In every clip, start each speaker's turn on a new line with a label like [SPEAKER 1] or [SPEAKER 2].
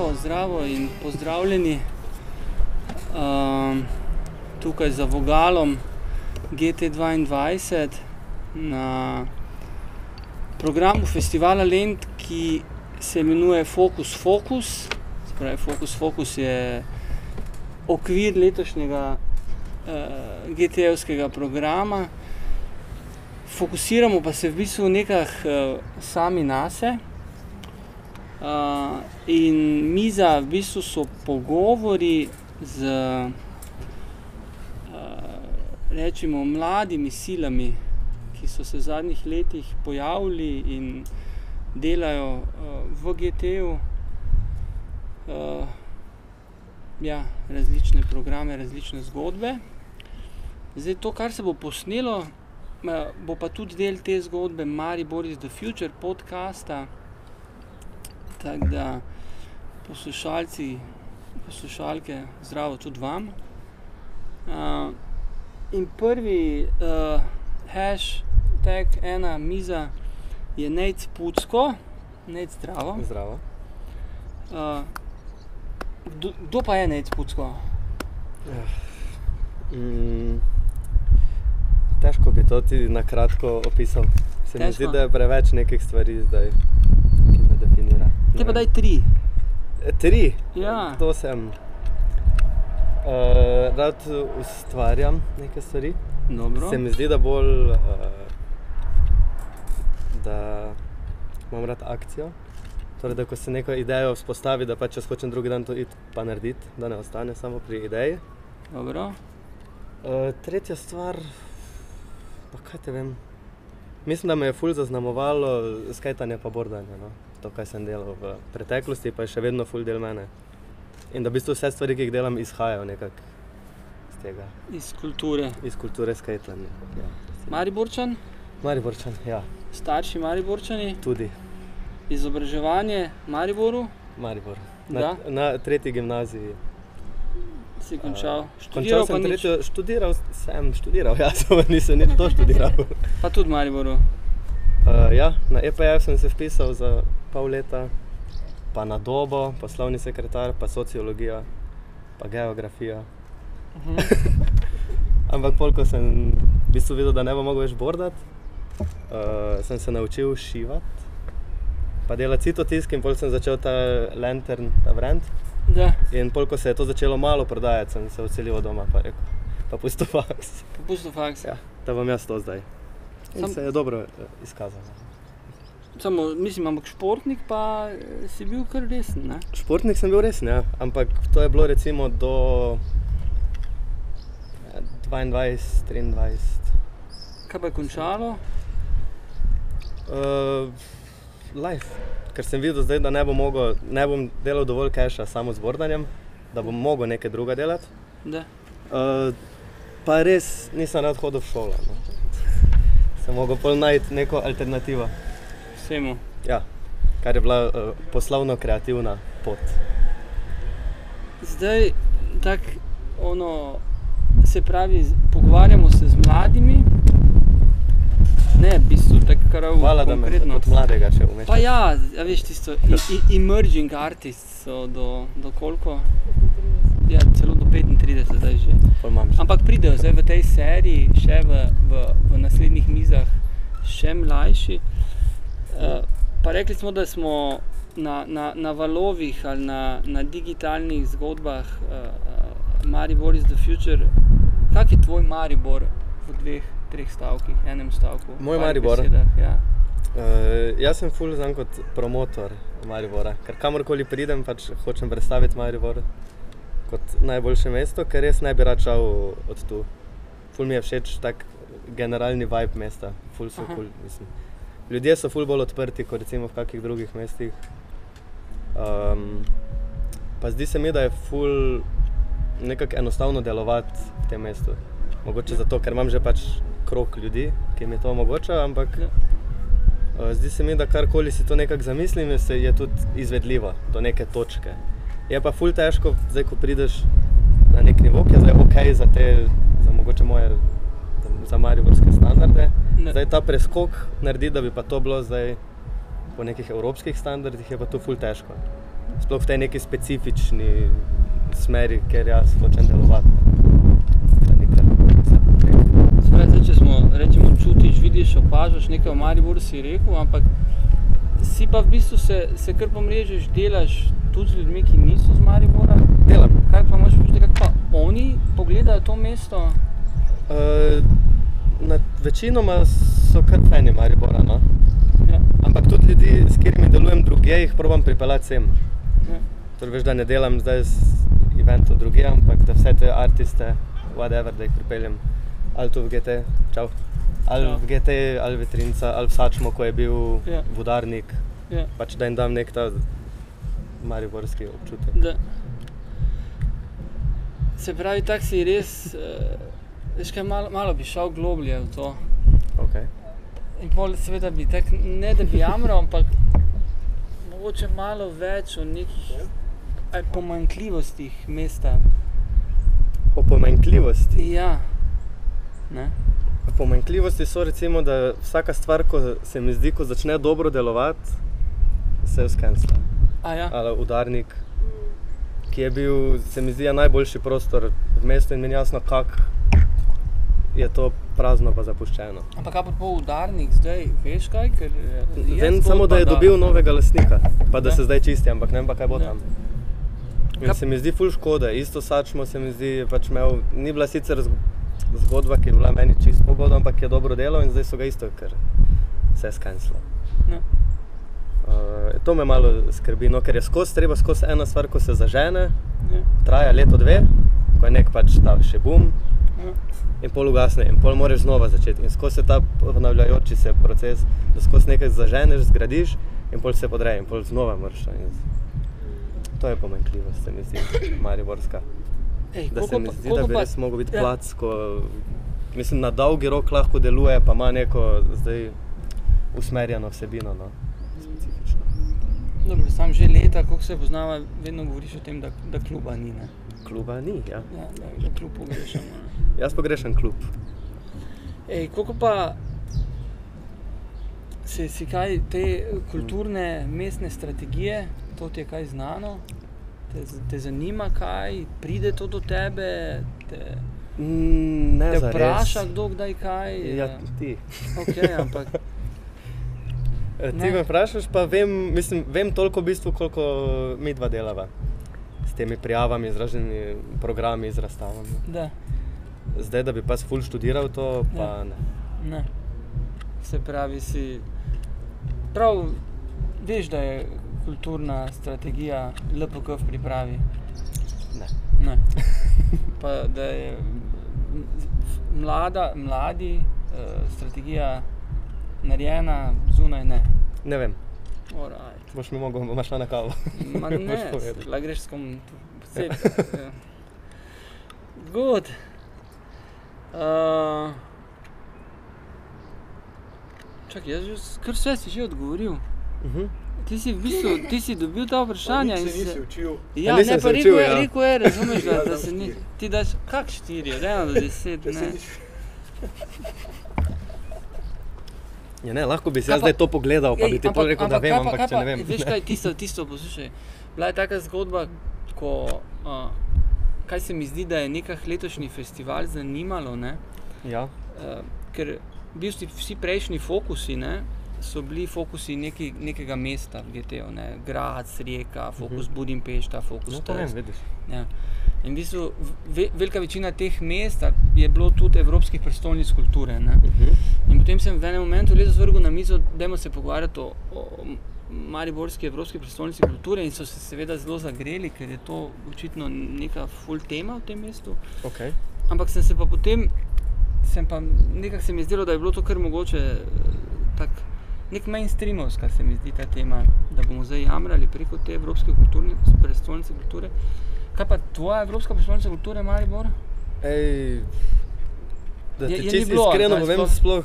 [SPEAKER 1] zdravo, zdravo in pozdravljeni um, tukaj za vogalom GT2 na programu festivala Lend, ki se imenuje Focus Focus. Spravi, Focus Focus je okvir letošnjega uh, GT-evskega programa. Fokusiramo pa se v bistvu nekaj uh, sami na sebe. Uh, in miza v bistvu so pogovori z uh, rečemo, mladimi silami, ki so se v zadnjih letih pojavili in delajo uh, v GT-ju. Uh, ja, različne programe, različne zgodbe. Zdaj, to, kar se bo posnelo, bo pa tudi del te zgodbe Maribor is the Future podcasta. Tako da poslušalci, poslušalke, zdravo tudi vam. Uh, in prvi uh, hashtag, ena miza je nec pucko, nec zdravo.
[SPEAKER 2] Zdravo.
[SPEAKER 1] Uh, kdo pa je nec pucko?
[SPEAKER 2] Mm, težko bi to tudi na kratko opisal. Se mi zdi, da je preveč nekih stvari zdaj, ki me.
[SPEAKER 1] Te pa daj tri.
[SPEAKER 2] E, Tri,
[SPEAKER 1] Ja,
[SPEAKER 2] to sem. Uh, rad ustvarjam neke stvari.
[SPEAKER 1] dobro.
[SPEAKER 2] Se mi zdi, da bolj, uh, da imam rad akcijo. Torej, da ko se neko idejo vzpostavi, da pač jaz hočem drugi dan to iti pa narediti, da ne ostane samo pri ideji.
[SPEAKER 1] dobro.
[SPEAKER 2] Uh, tretja stvar, pa kaj te vem. Mislim, da me je ful zaznamovalo skajtanje pa bordanje. No? To, kar sem delal v preteklosti, pa je še vedno ful del mene. In da v bistvu vse stvari, ki jih delam, izhajajo nekako iz tega,
[SPEAKER 1] Iz kulture.
[SPEAKER 2] iz kulture skajtanja. Ja.
[SPEAKER 1] Mariborčan,
[SPEAKER 2] Mariborčan, ja,
[SPEAKER 1] starši Mariborčani,
[SPEAKER 2] tudi
[SPEAKER 1] izobraževanje v Mariboru,
[SPEAKER 2] Maribor.
[SPEAKER 1] Da.
[SPEAKER 2] Na, na tretji gimnaziji.
[SPEAKER 1] si končal.
[SPEAKER 2] Končal
[SPEAKER 1] Študiral pa
[SPEAKER 2] sem tretjo, študiral sem, študiral, ja, samo nisem nič to študiral.
[SPEAKER 1] pa tudi v Mariboru.
[SPEAKER 2] Uh, ja, na EPF sem se vpisal za pol leta, pa na dobo, poslovni sekretar, pa sociologija, pa geografija.
[SPEAKER 1] Mhm.
[SPEAKER 2] Ampak pol, ko sem v bistvu videl, da ne bom mogel več bordati, uh, sem se naučil šivati, pa delati citotisk in pol sem začel ta lantern, ta brand.
[SPEAKER 1] Da,
[SPEAKER 2] In pol, ko se je to začelo malo prodajati, sem se odselil od doma, pa rekel, pa pusto faks.
[SPEAKER 1] popustil faks.
[SPEAKER 2] Ja, da bom jaz to zdaj. In
[SPEAKER 1] Sam-
[SPEAKER 2] se je dobro eh, izkazalo.
[SPEAKER 1] Samo, mislim, ampak športnik pa eh, si bil kar resen. Ne?
[SPEAKER 2] Športnik sem bil res, ja. ampak to je bilo recimo do ja, 22, 23.
[SPEAKER 1] Kaj pa je končalo?
[SPEAKER 2] Uh, life. Ker sem videl, zdaj, da ne bom, mogel, ne bom delal dovolj keša samo z bordanjem, da bom mogel nekaj druga delati.
[SPEAKER 1] Da.
[SPEAKER 2] Uh, pa res nisem rad hodil v šolo. No. Sem mogel pol najti neko alternativo.
[SPEAKER 1] Vsemu.
[SPEAKER 2] Ja, kar je bila uh, poslovno-kreativna pot.
[SPEAKER 1] Zdaj, tako ono, se pravi, pogovarjamo se z mladimi. Ne, v bistvu tako kar
[SPEAKER 2] Hvala, da me
[SPEAKER 1] konkretno.
[SPEAKER 2] mladega še umeš.
[SPEAKER 1] Pa ja, a veš tisto, i, i, emerging artists so do, do koliko? Ja, celo do 35 zdaj že. Ampak pridejo zdaj v tej seriji, še v, v, v naslednjih mizah, še mlajši. Uh, pa rekli smo, da smo na, na, na valovih ali na, na digitalnih zgodbah uh, Maribor is the future. Kak je tvoj Maribor v dveh, treh stavkih, enem stavku?
[SPEAKER 2] Moj Maribor?
[SPEAKER 1] besedah, Ja.
[SPEAKER 2] Uh, jaz sem ful znan kot promotor Maribora, ker kamorkoli pridem, pač hočem predstaviti Maribor kot najboljše mesto, ker res ne bi rad šel od tu. Ful mi je všeč tak generalni vibe mesta, ful so
[SPEAKER 1] Aha.
[SPEAKER 2] kul, cool, mislim. Ljudje so ful bolj odprti kot recimo v kakih drugih mestih. Um, pa zdi se mi, da je ful nekako enostavno delovati v tem mestu. Mogoče zato, ker imam že pač krok ljudi, ki mi to omogoča, ampak
[SPEAKER 1] Ja.
[SPEAKER 2] Uh, Zdi se mi, da karkoli si to nekako zamislim, se je tudi izvedljivo do neke točke. Je pa ful težko, zdaj ko prideš na nek nivo, ki je zdaj ok za te, za mogoče moje, za mariborske standarde.
[SPEAKER 1] Ne.
[SPEAKER 2] Zdaj ta preskok narediti, da bi pa to bilo zdaj po nekih evropskih standardih, je pa to ful težko. sploh v tej neki specifični smeri, ker jaz hočem delovati.
[SPEAKER 1] Zdaj, če smo, rečemo, čutiš, vidiš, opažaš nekaj v Mariboru, si rekel, ampak si pa v bistvu se, se kar pomrežeš, delaš tudi z ljudmi, ki niso z Maribora.
[SPEAKER 2] Delam.
[SPEAKER 1] Kaj pa imaš občutek, kako pa oni pogledajo to mesto?
[SPEAKER 2] Uh, na, večinoma so kar fani Maribora, no?
[SPEAKER 1] Ja,
[SPEAKER 2] ampak tudi ljudi, s katerimi delujem druge, jih probujem pripeljati sem.
[SPEAKER 1] ja,
[SPEAKER 2] Torej, veš, da ne delam zdaj z eventom druge, ampak da vse te artiste, whatever, da jih pripeljem ali tu v GT, čau. Ali
[SPEAKER 1] Čau.
[SPEAKER 2] v GT, ali v Trinca, ali v Sačmo, ko je bil
[SPEAKER 1] Ja.
[SPEAKER 2] vodarnik,
[SPEAKER 1] ja.
[SPEAKER 2] pač da jim dam nek ta mariborski občutek.
[SPEAKER 1] Da. Se pravi, tako si res, uh, veš kaj, malo, malo bi šel globlje v to.
[SPEAKER 2] Okay.
[SPEAKER 1] In pol seveda bi tak, ne da bi jamral, ampak mogoče malo več o nekih aj pomanjkljivostih mesta.
[SPEAKER 2] O pomanjkljivosti.
[SPEAKER 1] Ja. Ne?
[SPEAKER 2] Pomanjkljivosti so recimo, da vsaka stvar, ko se mi zdi, ko začne dobro delovati, se uskensla.
[SPEAKER 1] A ja.
[SPEAKER 2] Ali udarnik, ki je bil, se mi zdi, ja, najboljši prostor v mestu in meni jasno, kako je to prazno pa zapuščeno.
[SPEAKER 1] Ampak kaj pa pol udarnik zdaj, veš kaj? Ker je
[SPEAKER 2] Vem samo, da je dobil novega lastnika, pa da
[SPEAKER 1] Ja.
[SPEAKER 2] se zdaj čisti, ampak ne vem pa kaj bo
[SPEAKER 1] Ja.
[SPEAKER 2] tam. In
[SPEAKER 1] Kaj-
[SPEAKER 2] se mi zdi ful škode, isto sačmo se mi zdi, pač imel, ni bila sicer zg- zgodba, ki je bila meni čisto pogodba, ampak je dobro delal in zdaj so ga isto, ker se je skenslo.
[SPEAKER 1] Ja.
[SPEAKER 2] Uh, to me malo skrbi, no, ker je skozi treba, skozi ena stvar, ko se zažene,
[SPEAKER 1] Ja.
[SPEAKER 2] traja leto, dve, ko je nek pač ta še bum
[SPEAKER 1] Ja.
[SPEAKER 2] In pol ugasne in pol moraš znova začeti. In skozi ta ponavljajoči se proces, da skozi nekaj zaženeš, zgradiš in pol se podreje in pol znova moraš. To je pomanjkljivost, se mi zdi, mariborska.
[SPEAKER 1] Ej,
[SPEAKER 2] Da se mi
[SPEAKER 1] pa-
[SPEAKER 2] zdi, da
[SPEAKER 1] koliko
[SPEAKER 2] bi
[SPEAKER 1] pa-
[SPEAKER 2] res mogel biti
[SPEAKER 1] ja.
[SPEAKER 2] plac, ko mislim, na dolgi rok lahko deluje, pa ima neko zdaj usmerjeno vsebino. No. Specifično.
[SPEAKER 1] Dobro, sam že leta, koliko se poznava, vedno govoriš o tem, da, da kluba ni. Ne?
[SPEAKER 2] Kluba ni, ja.
[SPEAKER 1] Ja, da, da klub pogrešamo. Ne.
[SPEAKER 2] Jaz pogrešam klub.
[SPEAKER 1] Ej, koliko pa si, si kaj te kulturne mestne strategije, to ti je kaj znano? Te, te zanima kaj, pride to do tebe, te,
[SPEAKER 2] Mm, ne
[SPEAKER 1] te
[SPEAKER 2] zares.
[SPEAKER 1] vpraša kdo kdaj kaj?
[SPEAKER 2] Ja, ti.
[SPEAKER 1] Okay, ampak
[SPEAKER 2] E, Ti
[SPEAKER 1] Ne.
[SPEAKER 2] me vprašaš, pa vem, mislim, vem toliko v bistvu, koliko mi dva delava. S temi prijavami, z raznimi programi, z razstavami.
[SPEAKER 1] da,
[SPEAKER 2] Zdaj, da bi pa ful študiral to, pa
[SPEAKER 1] Ja.
[SPEAKER 2] ne.
[SPEAKER 1] ne. Se pravi, si prav veš, da je kulturna strategija LPK v pripravi.
[SPEAKER 2] ne.
[SPEAKER 1] Ne. Pa da je mlada, mladi uh, strategija narejena, zunaj ne.
[SPEAKER 2] Ne vem,
[SPEAKER 1] Alright.
[SPEAKER 2] boš mi mogel, boš šel na kavo.
[SPEAKER 1] Ma
[SPEAKER 2] Boš
[SPEAKER 1] ne,
[SPEAKER 2] povedal.
[SPEAKER 1] lahko greš s kom. vse, ja. Good. Uh, čakaj, jaz že kar vse si že odgovoril.
[SPEAKER 2] Mhm.
[SPEAKER 1] Ti si v bistvu, ti si dobil ta vprašanja. in
[SPEAKER 3] se
[SPEAKER 1] si-
[SPEAKER 3] nisi učil.
[SPEAKER 1] Ja, ne,
[SPEAKER 2] se
[SPEAKER 1] pa rekel je,
[SPEAKER 2] ja.
[SPEAKER 1] rekel je, razumeš, da,
[SPEAKER 3] Ja,
[SPEAKER 1] da se ni. Ti daš, kak štiri, od ena do deset,
[SPEAKER 3] se
[SPEAKER 1] ne.
[SPEAKER 2] Ja, ne, lahko bi si jaz
[SPEAKER 1] pa-
[SPEAKER 2] zdaj to pogledal, pa bi ti pol rekel, da vem, ampak
[SPEAKER 1] kaj
[SPEAKER 2] če ne vem.
[SPEAKER 1] Veš kaj, tisto, tisto poslušaj. Bila je taka zgodba, ko, uh, kaj se mi zdi, da je nekah letošnji festival zanimalo, ne?
[SPEAKER 2] Ja,
[SPEAKER 1] Uh, ker v bistvu vsi prejšnji fokusi ne, so bili fokusi neki, nekega mesta v GT-u, ne? Grad, Rijeka, fokus
[SPEAKER 2] Mhm.
[SPEAKER 1] Budimpešta, fokus
[SPEAKER 2] no,
[SPEAKER 1] Trst. Ja. In v bistvu ve, velika večina teh mest je bilo tudi evropskih prestolnic kulture. Ne?
[SPEAKER 2] Mhm.
[SPEAKER 1] In potem sem v enem momentu letos vrgel na mizo, da se pogovarjati o, o Mariborski evropski prestolnici kulture in so se seveda zelo zagreli, ker je to očitno neka full tema v tem mestu.
[SPEAKER 2] Okay.
[SPEAKER 1] Ampak sem se pa potem, sem pa nekako se mi je zdelo, da je bilo to kar mogoče eh, tak, nek mainstreamovska se mi zdi ta tema, da bomo zdaj jamrali preko te evropske kulturne prestolnice kulture. Kaj pa tvoja evropska prestolnica kulture, Maribor?
[SPEAKER 2] Ej, da
[SPEAKER 1] Je-
[SPEAKER 2] ti
[SPEAKER 1] je ni
[SPEAKER 2] čisto iskreno povem,
[SPEAKER 1] sploh?
[SPEAKER 2] sploh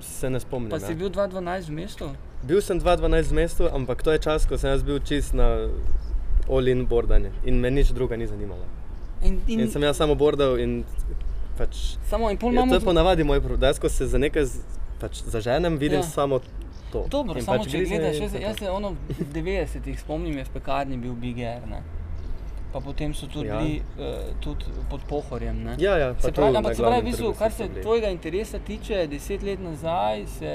[SPEAKER 2] se ne spomnim.
[SPEAKER 1] Pa
[SPEAKER 2] ja.
[SPEAKER 1] si bil 2012 v mestu?
[SPEAKER 2] Bil sem 2012 v mestu, ampak to je čas, ko sem jaz bil čist na all-in bordanje in me nič druga ni zanimalo.
[SPEAKER 1] In, in,
[SPEAKER 2] In sem jaz samo bordal in pač.
[SPEAKER 1] samo in pol
[SPEAKER 2] Ja,
[SPEAKER 1] imamo.
[SPEAKER 2] to je ponavadi moj problem. Da jaz, ko se za nekaj pač zaženem, vidim
[SPEAKER 1] Ja.
[SPEAKER 2] samo to.
[SPEAKER 1] Dobro,
[SPEAKER 2] In
[SPEAKER 1] samo
[SPEAKER 2] pač
[SPEAKER 1] če gledaš, jaz, jaz se ono v 90-ih spomnim, je v pekarni bil Big Air. Ne? Pa potem so tudi
[SPEAKER 2] Ja.
[SPEAKER 1] bili uh, tudi pod pohorjem. Ne?
[SPEAKER 2] Ja, ja,
[SPEAKER 1] Se pravi, ampak se pravi, v bistvu, kar se tvojega interesa tiče, deset let nazaj se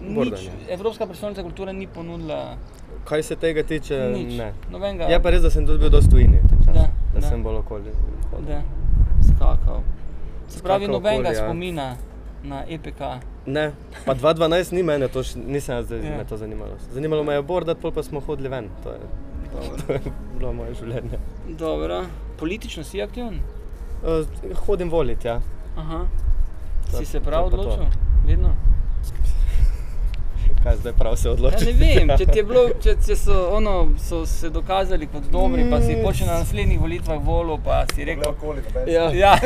[SPEAKER 1] nič,
[SPEAKER 2] Bordanje.
[SPEAKER 1] Evropska prestolnica kulture ni ponudila
[SPEAKER 2] Kaj se tega tiče,
[SPEAKER 1] nič.
[SPEAKER 2] ne.
[SPEAKER 1] Nobenega,
[SPEAKER 2] Je pa res, da sem tudi bil dosti tujini,
[SPEAKER 1] Da,
[SPEAKER 2] da, da sem bolj okoli.
[SPEAKER 1] da, skakal. Se pravi,
[SPEAKER 2] Skakal
[SPEAKER 1] nobenega
[SPEAKER 2] okoli, ja.
[SPEAKER 1] spomina na EPK.
[SPEAKER 2] Ne, pa 2012 ni mene, to še, nisem jaz, da
[SPEAKER 1] Ja.
[SPEAKER 2] ja. me to zanimalo. Zanimalo me je bordat, pol pa smo hodili ven. To je, to je bilo moje življenje.
[SPEAKER 1] Dobro, politično si aktiven?
[SPEAKER 2] Uh, hodim voliti, ja.
[SPEAKER 1] Aha.
[SPEAKER 2] To-
[SPEAKER 1] Si se prav
[SPEAKER 2] pa to.
[SPEAKER 1] odločil? Vedno?
[SPEAKER 2] Kaj zdaj prav se
[SPEAKER 1] Ja,
[SPEAKER 2] odločiti?
[SPEAKER 1] ne vem, če, ti je bilo, če, če so, ono, so se dokazali kot dobri, pa si počel na naslednjih volitvah volil, pa si rekel,
[SPEAKER 3] okoli, noben
[SPEAKER 2] Ja,
[SPEAKER 1] ja,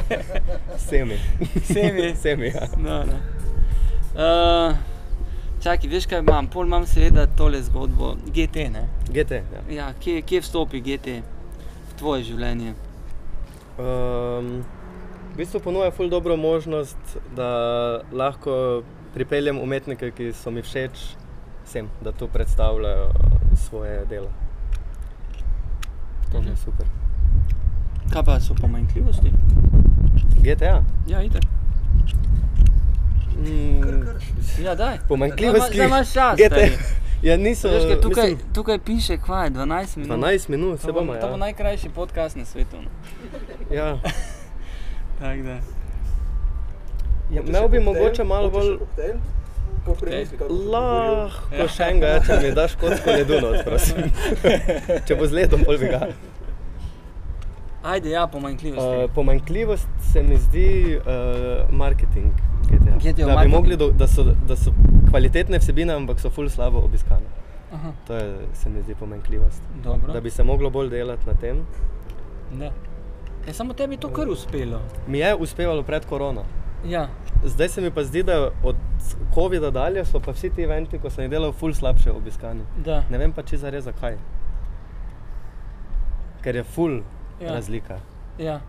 [SPEAKER 2] semi.
[SPEAKER 1] Semi.
[SPEAKER 2] semi, ja.
[SPEAKER 1] no, no. Uh, čakaj, veš kaj imam? Pol imam seveda tole zgodbo, GT. Ne?
[SPEAKER 2] GT, ja.
[SPEAKER 1] Ja, kje, kje vstopi GT v tvoje življenje?
[SPEAKER 2] Um, v bistvu ponuja ful dobro možnost, da lahko pripeljem umetnike, ki so mi všeč, sem, da tu predstavljajo svoje delo. To mi je
[SPEAKER 1] Mhm.
[SPEAKER 2] super.
[SPEAKER 1] Kaj pa so pomanjkljivosti?
[SPEAKER 2] GTA.
[SPEAKER 1] Ja, itek.
[SPEAKER 2] Mm,
[SPEAKER 1] Ja, daj.
[SPEAKER 2] pomanjkljivosti.
[SPEAKER 1] Zdaj imaš čas.
[SPEAKER 2] Ja, niso.
[SPEAKER 1] Veš, kaj, tukaj,
[SPEAKER 2] mislim,
[SPEAKER 1] tukaj piše, kva je 12 minut.
[SPEAKER 2] 12 minut, se
[SPEAKER 1] To bo,
[SPEAKER 2] bomo.
[SPEAKER 1] to bo
[SPEAKER 2] Ja.
[SPEAKER 1] najkrajši podcast na svetu. No.
[SPEAKER 2] Ja.
[SPEAKER 1] Tak, da.
[SPEAKER 2] Ja, Imel bi mogoče malo bolj
[SPEAKER 1] Ja.
[SPEAKER 2] lahko še enega, če mi daš kocko ledu, prosim. če bo z ledom, bolj bi ga.
[SPEAKER 1] Ajde, ja, pomanjkljivosti.
[SPEAKER 2] Uh, pomanjkljivost se mi zdi uh, marketing. GTA.
[SPEAKER 1] GTA
[SPEAKER 2] da,
[SPEAKER 1] marketing.
[SPEAKER 2] mogli do, da, so, da so kvalitetne vsebine, ampak so ful slabo obiskane.
[SPEAKER 1] Aha,
[SPEAKER 2] To je, se mi zdi pomanjkljivost.
[SPEAKER 1] dobro.
[SPEAKER 2] Da bi se moglo bolj delati na tem.
[SPEAKER 1] Da. Ja, samo tebi je to kar uspelo.
[SPEAKER 2] Mi je uspevalo pred korono.
[SPEAKER 1] Ja,
[SPEAKER 2] Zdaj se mi pa zdi, da od COVID-a dalje so pa vsi ti eventi, ko sem jih delal, ful slabše obiskani.
[SPEAKER 1] da.
[SPEAKER 2] Ne vem pa čisto zares zakaj. Ker je ful
[SPEAKER 1] Ja.
[SPEAKER 2] razlika.
[SPEAKER 1] Ja,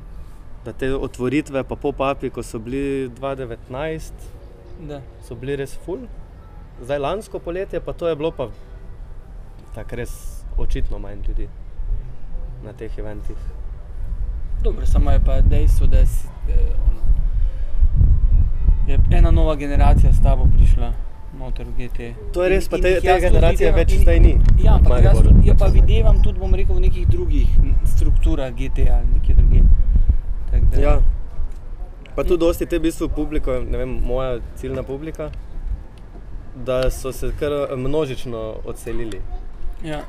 [SPEAKER 2] Da te otvoritve, pa pop-upi, ko so bili 2019,
[SPEAKER 1] da.
[SPEAKER 2] so bili res ful. Zdaj lansko poletje, pa to je bilo pa tako res očitno manj ljudi na teh eventih.
[SPEAKER 1] Dobro, samo je pa dejstvo, da si, eh, je ena nova generacija s tabo prišla noter v GT.
[SPEAKER 2] To je res, pa
[SPEAKER 1] In-
[SPEAKER 2] te-
[SPEAKER 1] jih
[SPEAKER 2] te
[SPEAKER 1] jaz tudi
[SPEAKER 2] generacije
[SPEAKER 1] videvam-
[SPEAKER 2] več
[SPEAKER 1] in-
[SPEAKER 2] zdaj ni
[SPEAKER 1] Ja, ampak jaz jo pa videvam tudi, bom rekel, v nekih drugih strukturah GT ali nekje drugje. Tak da-
[SPEAKER 2] Ja. Pa tudi dosti te v bistvu publiko, ne vem, moja ciljna publika, da so se kar množično odselili.
[SPEAKER 1] Ja,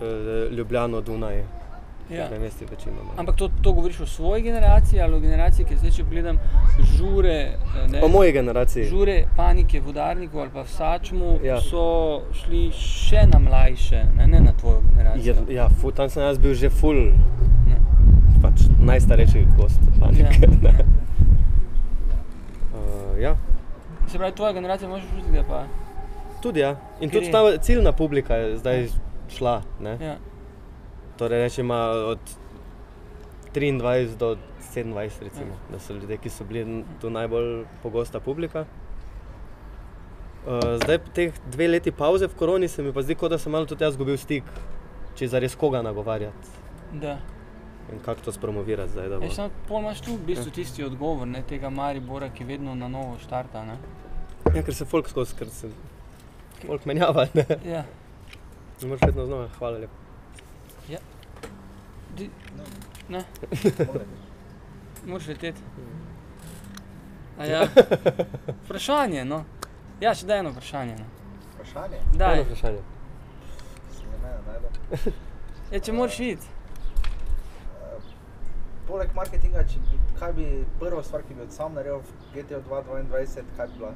[SPEAKER 2] Eh, Ljubljano, Dunaj,
[SPEAKER 1] ja. Ampak to, to govoriš o svoji generaciji ali o generaciji, ki zdaj, če gledam, žure, eh, ne,
[SPEAKER 2] O moji generaciji.
[SPEAKER 1] žure panike v udarniku ali pa v Sačmu,
[SPEAKER 2] Ja.
[SPEAKER 1] so šli še na mlajše, ne, ne na tvojo generacijo.
[SPEAKER 2] Je, ja, fu, tam sem jaz bil že full,
[SPEAKER 1] Ne.
[SPEAKER 2] pač najstarejši gost panike.
[SPEAKER 1] Ja.
[SPEAKER 2] Ja. Uh, ja,
[SPEAKER 1] Se pravi, tvoja generacija imaš občutek, da pa.
[SPEAKER 2] tudi ja. In
[SPEAKER 1] Ker
[SPEAKER 2] tudi ta ciljna publika je zdaj šla. Ne?
[SPEAKER 1] Ja.
[SPEAKER 2] Torej, rečemo od 23 do 27, recimo,
[SPEAKER 1] Ja.
[SPEAKER 2] da so ljudje, ki so bili tu najbolj pogosta publika. Uh, zdaj, po teh dve leti pauze v koroni, se mi pa zdi, kot da sem malo tudi jaz izgubil stik, če za res koga nagovarjati
[SPEAKER 1] Da.
[SPEAKER 2] in kako to spromovirati zdaj. bo-
[SPEAKER 1] Ja, samo pol imaš tu v bistvu tisti odgovor, ne, tega Maribora, ki vedno na novo štarta. Ne?
[SPEAKER 2] Ja, ker se folk skozi, ker se folk menjava. Ne,
[SPEAKER 1] Ja.
[SPEAKER 2] ne moreš vedno znova, hvala lepa.
[SPEAKER 1] Di, ne, moraš leteti. A Ja. Vprašanje, no. Ja, še da eno vprašanje. No.
[SPEAKER 3] Vprašanje,
[SPEAKER 1] Daj.
[SPEAKER 2] Eno vprašanje.
[SPEAKER 1] Ja, če moraš iti.
[SPEAKER 3] Poleg marketinga, če kaj bi prva stvar, ki bi jo sam naredil v GTO 2022, kaj bi bila?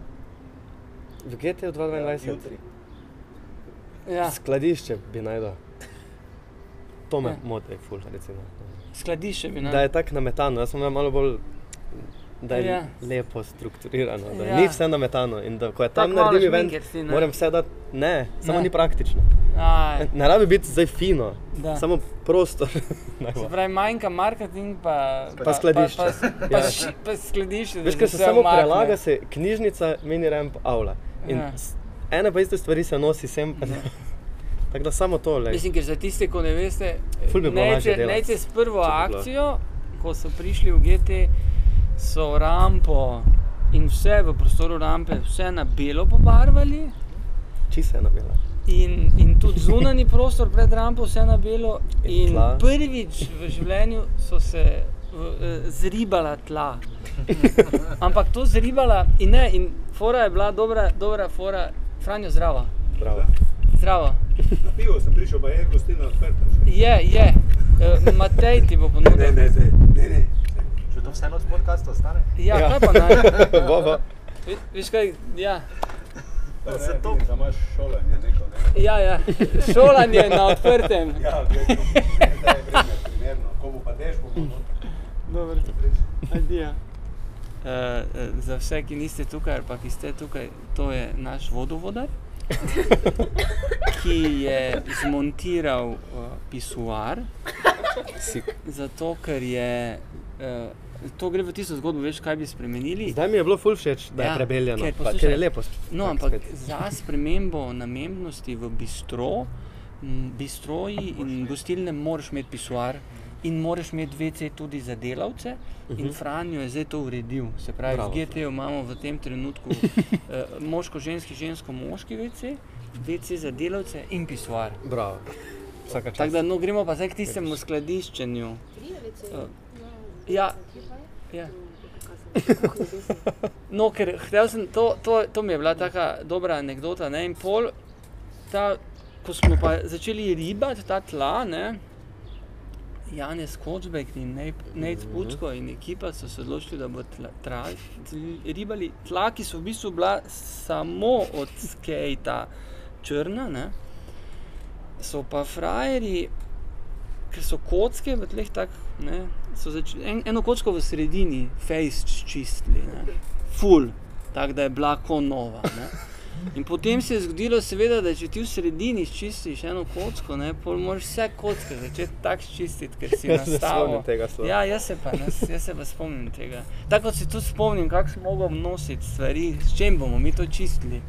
[SPEAKER 2] V GT-ju 2022
[SPEAKER 3] Jutri.
[SPEAKER 1] Ja.
[SPEAKER 2] skladišče bi najdel. To me
[SPEAKER 1] Ja.
[SPEAKER 2] moti, ful, recimo.
[SPEAKER 1] Skladišče bi
[SPEAKER 2] Da
[SPEAKER 1] naj.
[SPEAKER 2] je tako nametano, jaz sem malo bolj, da je
[SPEAKER 1] Ja.
[SPEAKER 2] ja. lepo strukturirano, da
[SPEAKER 1] Ja.
[SPEAKER 2] ja. ni vse nametano in da ko je tam
[SPEAKER 1] malo
[SPEAKER 2] naredim event,
[SPEAKER 1] si, ne?
[SPEAKER 2] moram vse dati, ne, samo
[SPEAKER 1] Ne.
[SPEAKER 2] ni praktično.
[SPEAKER 1] Aj,
[SPEAKER 2] Ne rabi biti zdaj fino,
[SPEAKER 1] da.
[SPEAKER 2] samo prostor.
[SPEAKER 1] Se pravi, manjka marketing, pa,
[SPEAKER 2] Pa skladišče.
[SPEAKER 1] Pa, pa, pa,
[SPEAKER 2] Ja.
[SPEAKER 1] ši- pa skladišče. da
[SPEAKER 2] Veš, ker se samo
[SPEAKER 1] umakne.
[SPEAKER 2] prelaga se knjižnica, mini ramp, avla. In
[SPEAKER 1] Ja.
[SPEAKER 2] ja. ene pa iste stvari se nosi sem. pa ne. Tako da samo to. lej.
[SPEAKER 1] Mislim, ker za tiste, ki ne veste, nejte s prvo akcijo, ko so prišli v GT, so rampo in vse v prostoru rampe, vse na belo pobarvali.
[SPEAKER 2] Čisto je nabila.
[SPEAKER 1] In, in tudi zunanji prostor pred rampo, vse na belo.
[SPEAKER 2] In
[SPEAKER 1] In
[SPEAKER 2] tla.
[SPEAKER 1] prvič v življenju so se v, eh, zribala tla. Ampak to zribala in ne, in fora je bila dobra, dobra fora, Franjo zdrava.
[SPEAKER 2] Bravo.
[SPEAKER 1] Zdrava.
[SPEAKER 4] Na pivo sem prišel, pa je gostilna odprta.
[SPEAKER 1] Je, je. Eh, Matej ti bo
[SPEAKER 4] Ne,
[SPEAKER 1] ponudil.
[SPEAKER 4] ne, zdaj, ne, ne.
[SPEAKER 3] Če to vseeno od podcasta ostane?
[SPEAKER 1] Ja,
[SPEAKER 2] Ja.
[SPEAKER 1] kaj pa naj?
[SPEAKER 2] Bova.
[SPEAKER 1] Vi- Veš kaj, ja.
[SPEAKER 3] Pa
[SPEAKER 4] Ne,
[SPEAKER 3] se to-
[SPEAKER 4] vidim, Da imaš šolanje neko, ne.
[SPEAKER 1] Ja, ja. Šolanje na odprtem.
[SPEAKER 4] Ja, gledaj, zdaj je vreme primerno. Ko bo pa dež, bomo noter.
[SPEAKER 1] Dobro. Adija. Uh, uh, za vse, ki niste tukaj, ali pa ki ste tukaj, to je naš vodovodar, ki je zmontiral uh, pisuar,
[SPEAKER 2] Si.
[SPEAKER 1] zato ker je. Uh, to gre v tisto zgodbo, veš, kaj bi spremenili.
[SPEAKER 2] Zdaj mi je bilo ful všeč, da je
[SPEAKER 1] Ja,
[SPEAKER 2] prebeljeno.
[SPEAKER 1] ker
[SPEAKER 2] pa-
[SPEAKER 1] poslušaj,
[SPEAKER 2] Ker je lepo.
[SPEAKER 1] No, ampak
[SPEAKER 2] spet.
[SPEAKER 1] za spremembo namembnosti v bistro, bistroji in gostilne moraš imeti pisuar. In moraš imeti VC tudi za delavce, uh -huh. in Franjo je zdaj to uredil. Se pravi,
[SPEAKER 2] Bravo.
[SPEAKER 1] z GT-jo imamo v tem trenutku uh, moško-ženski, žensko-moški VC, VC za delavce in pisuar.
[SPEAKER 2] Bravo.
[SPEAKER 1] Tako da no, gremo pa zdaj k tistemu skladiščenju. Uh, ja, ja. No, ker sem, to, to, to mi je bila taka dobra anekdota. Ne? In pol, ta, ko smo pa začeli ribati ta tla, ne? Janez Kočbek in Nec Pučko in ekipa so se odločili, da bo tla, tra, tl, ribali tla, ki so v bistvu bila samo od skejta črna, ne? so pa frajerji, ker so kocke v tleh tak, ne, so začeli, en, eno kocko v sredini, face čistili, ne, full, tako da je bila ko nova. Ne. In potem se je zgodilo, seveda, da če ti v sredini čistiš eno kocko, ne, pol moraš vse kocke začeti tako čistiti, ker si
[SPEAKER 2] Jaz se
[SPEAKER 1] nastavil.
[SPEAKER 2] tega slova.
[SPEAKER 1] Ja, jaz se pa, jaz, jaz se pa spomnim tega. Tako se tudi spomnim, kako smo mogli nositi stvari, s čim bomo mi to čistili.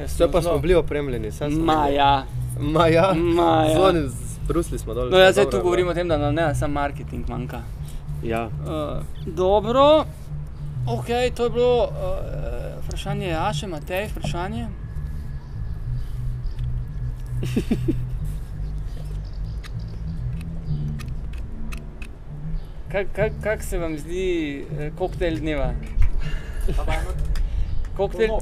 [SPEAKER 2] Vse pa smo
[SPEAKER 1] zelo-
[SPEAKER 2] opremljeni. smo bili.
[SPEAKER 1] ja.
[SPEAKER 2] Ma ja.
[SPEAKER 1] Ma ja.
[SPEAKER 2] Zvoni, z Brusli smo dol.
[SPEAKER 1] No, jaz zdaj tu govorim o tem, da nam ne samo marketing manjka.
[SPEAKER 2] Ja.
[SPEAKER 1] Uh, dobro, ok, to je bilo uh, vprašanje Jaše, Matej, vprašanje. Kako kak, kak se vam zdi eh, koktejl dneva? Koktejl.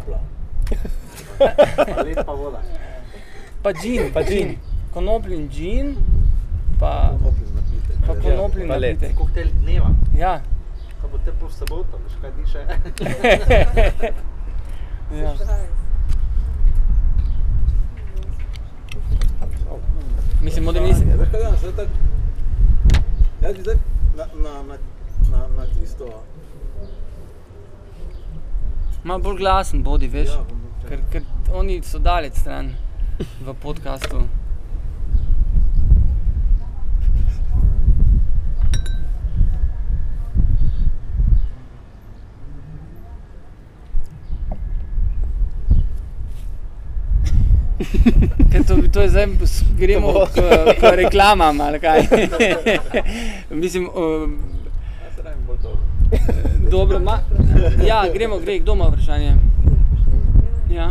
[SPEAKER 3] Pa lepa voda.
[SPEAKER 1] pa džin,
[SPEAKER 2] Pa džin.
[SPEAKER 1] Konoplin džin, pa, pa konoplin
[SPEAKER 2] pa led.
[SPEAKER 1] napitek.
[SPEAKER 3] Koktejl dneva.
[SPEAKER 1] Ja.
[SPEAKER 3] Ko bo te po soboto, veš kaj diše.
[SPEAKER 1] Ja. Mislim, da nisi.
[SPEAKER 4] Jaz bi zdaj na, na, na, na, na tisto,
[SPEAKER 1] Malo bolj glasen bodi, veš.
[SPEAKER 4] Ja.
[SPEAKER 1] Ker, ker oni so daleč stran v podkastu. Ker to, to je zdaj, gremo k, k reklamam ali kaj. Mislim, um,
[SPEAKER 4] se rajem bolj dobro.
[SPEAKER 1] dobro, ma, ja, gremo, gre, kdo ima vprašanje? Ja.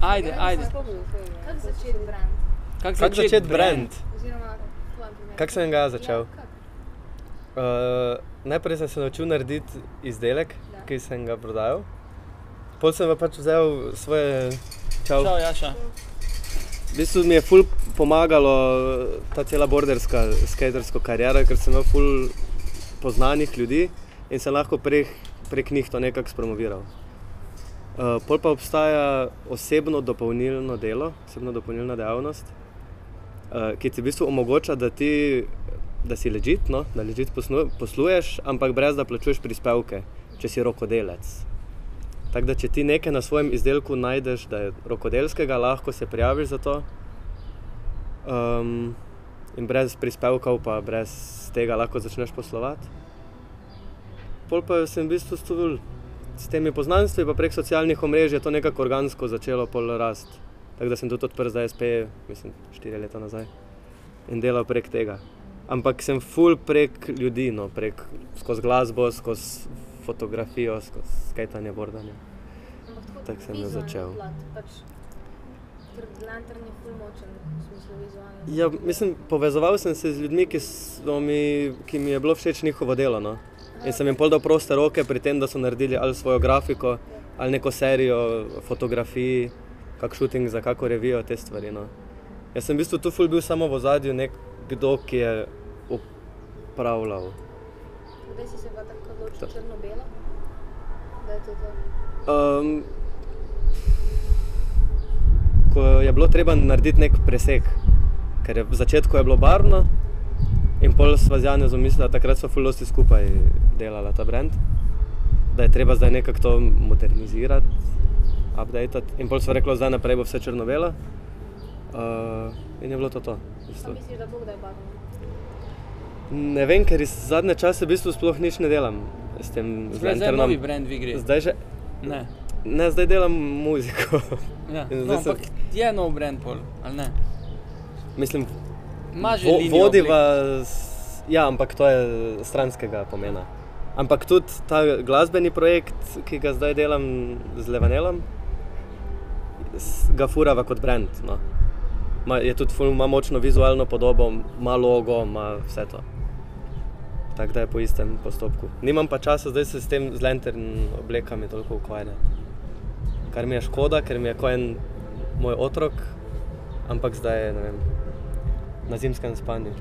[SPEAKER 1] Ajde, ajde.
[SPEAKER 5] Kako začeti brand?
[SPEAKER 1] Kako
[SPEAKER 2] začeti brand?
[SPEAKER 5] Primeru.
[SPEAKER 2] Kako sem ga
[SPEAKER 5] Ja,
[SPEAKER 2] začel? Uh, najprej sem se naučil narediti izdelek,
[SPEAKER 5] Da.
[SPEAKER 2] ki sem ga prodajal. Potem sem pa pač vzel svoje čau.
[SPEAKER 1] Čau, Jaša.
[SPEAKER 2] V bistvu mi je ful pomagalo ta cela borderska skaterska kariera, ker sem imel ful poznanih ljudi in sem lahko prek, prek njih to nekako spromoviral. Uh, pol pa obstaja osebno dopolnilno delo, osebno dopolnilna dejavnost, uh, ki ti v bistvu omogoča, da, ti, da si ležit, no, da ležit poslu, posluješ, ampak brez da plačuješ prispevke, če si rokodelec. Tako da, če ti nekaj na svojem izdelku najdeš, da je rokodelskega, lahko se prijaviš za to. Um, in brez prispevkov, pa brez tega lahko začneš poslovati. Pol pa sem v bistvu storil s temi poznanstvi, pa prek socialnih omrežij je to nekako organsko začelo pol rast. Tako da sem tudi odprl za SP, mislim, štiri leta nazaj in delal prek tega. Ampak sem full prek ljudi, no, prek skozi glasbo, skozi fotografijo, skozi skajtanje, bordanje.
[SPEAKER 5] Tako
[SPEAKER 2] sem jo začel.
[SPEAKER 5] plat, Pač, lantern je ful močen v smislu vizualno.
[SPEAKER 2] Ja, mislim, povezoval sem se z ljudmi, ki, mi, ki mi je bilo všeč njihovo delo. No. In sem jim pol dal proste roke pri tem, da so naredili ali svojo grafiko, ali neko serijo fotografij, kak šuting za kako revijo te stvari. No. Jaz sem v bistvu tu ful bil samo v zadju nekdo, ki je upravljal.
[SPEAKER 5] Kdaj si se pa odločil črno-belo? Da je to to.
[SPEAKER 2] Um, ko je bilo treba narediti nek presek, ker je v začetku je bilo barvno, in pol sva z Janem zamislila, takrat smo fulosti skupaj delala ta brand, da je treba zdaj nekako to modernizirati, updatati. In pol sva rekla, zdaj naprej bo vse črno-belo. Uh, in je bilo to to. v bistvu.
[SPEAKER 5] misliš, da bo kdaj barvno?
[SPEAKER 2] Ne vem, ker iz zadnje čase v bistvu sploh nič ne delam s tem
[SPEAKER 1] Zdaj, zdaj je novi brand v igri.
[SPEAKER 2] Zdaj že,
[SPEAKER 1] Ne.
[SPEAKER 2] ne, zdaj delam muziko.
[SPEAKER 1] Ja. No,
[SPEAKER 2] zdaj sem-
[SPEAKER 1] ampak je nov brand pol, ali ne?
[SPEAKER 2] Mislim,
[SPEAKER 1] že
[SPEAKER 2] Vo, vodiva, s- ja, ampak to je stranskega pomena. Ampak tudi ta glasbeni projekt, ki ga zdaj delam z Levanelom, ga furava kot brand. No. Ma, je tudi ful, ima močno vizualno podobo, ima logo, ima vse to. Tako da je po istem postopku. Nimam pa časa zdaj se s tem z lantern oblekami toliko ukvarjati. Kar mi je škoda, ker mi je ko en moj otrok, ampak zdaj je, vem, na zimskem spanju.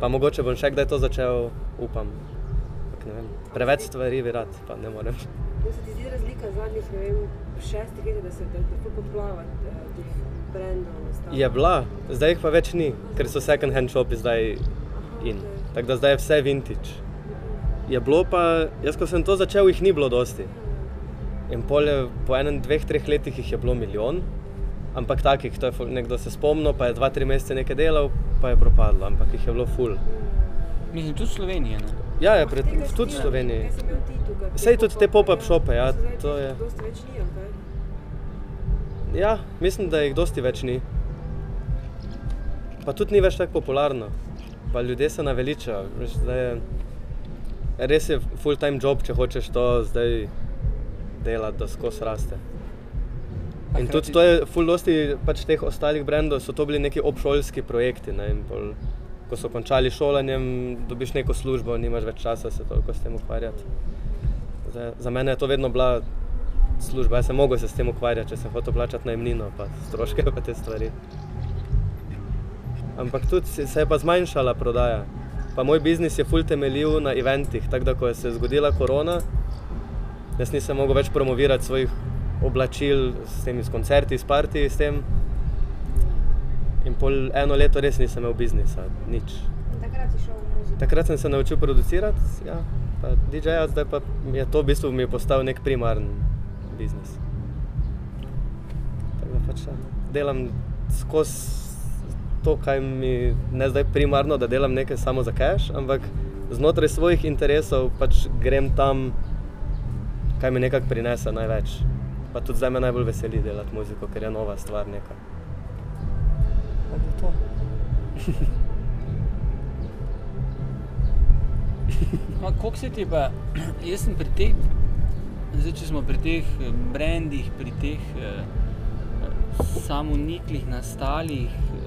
[SPEAKER 2] Pa mogoče bom še kdaj to začel, upam. Preveč stvari bi rad, pa ne morem.
[SPEAKER 6] Da se ti zdi razlika zadnjih, vem, šestih let, da se da tako poplava eh, teh brendov?
[SPEAKER 2] Je bila, zdaj jih pa več ni, ker so second hand shopi zdaj in.
[SPEAKER 6] okej.
[SPEAKER 2] Tako da zdaj je vse vintage. Je bilo pa, jaz ko sem to začel, jih ni bilo dosti. In pol je, po enem, dveh, treh letih jih je bilo milijon, ampak takih, to je ful- nekdo se spomnil, pa je dva, tri mesece nekaj delal, pa je propadlo, ampak jih je bilo full.
[SPEAKER 1] Mislim, tudi Slovenije. Ne?
[SPEAKER 2] Ja, je
[SPEAKER 6] Ampak
[SPEAKER 2] pred, tudi v Sloveniji.
[SPEAKER 6] Te
[SPEAKER 2] Sej tudi te pop-up shope, ja, to je. Ja, mislim, da jih dosti več ni. Pa tudi ni več tako popularno. Pa ljudje se naveličajo. zdaj Res je full-time job, če hočeš to zdaj delati, da skozi raste. In tudi to je full dosti pač teh ostalih brendov, so to bili neki obšolski projekti. Ne, pol, ko so končali šolanjem, dobiš neko službo, nimaš več časa se toliko s tem ukvarjati. Zdaj, za mene je to vedno bila služba, jaz sem mogel se s tem ukvarjati, če sem hotel plačati najemnino, pa stroške pa te stvari. Ampak tudi se je pa zmanjšala prodaja. Pa moj biznis je full temeljil na eventih, tako da ko je se zgodila korona, jaz nisem mogel več promovirati svojih oblačil s temi s koncerti, s partiji, s tem. In pol eno leto res nisem imel biznisa, nič.
[SPEAKER 5] In takrat si šel v muziko.
[SPEAKER 2] Takrat sem se naučil producirati, ja, pa DJ-ja, zdaj pa je to v bistvu mi postal nek primaren biznis. Tako da pač ja, delam skozi to, kaj mi ne zdaj primarno, da delam nekaj samo za cash, ampak znotraj svojih interesov pač grem tam, kaj mi nekako prinese največ. Pa tudi zdaj me najbolj veseli delati muziko, ker je nova stvar neka. Tako da to.
[SPEAKER 1] Ma, Kako se ti pa, jaz sem pri teh, zdaj, če smo pri teh eh, brandih, pri teh eh, eh, samoniklih, nastalih eh,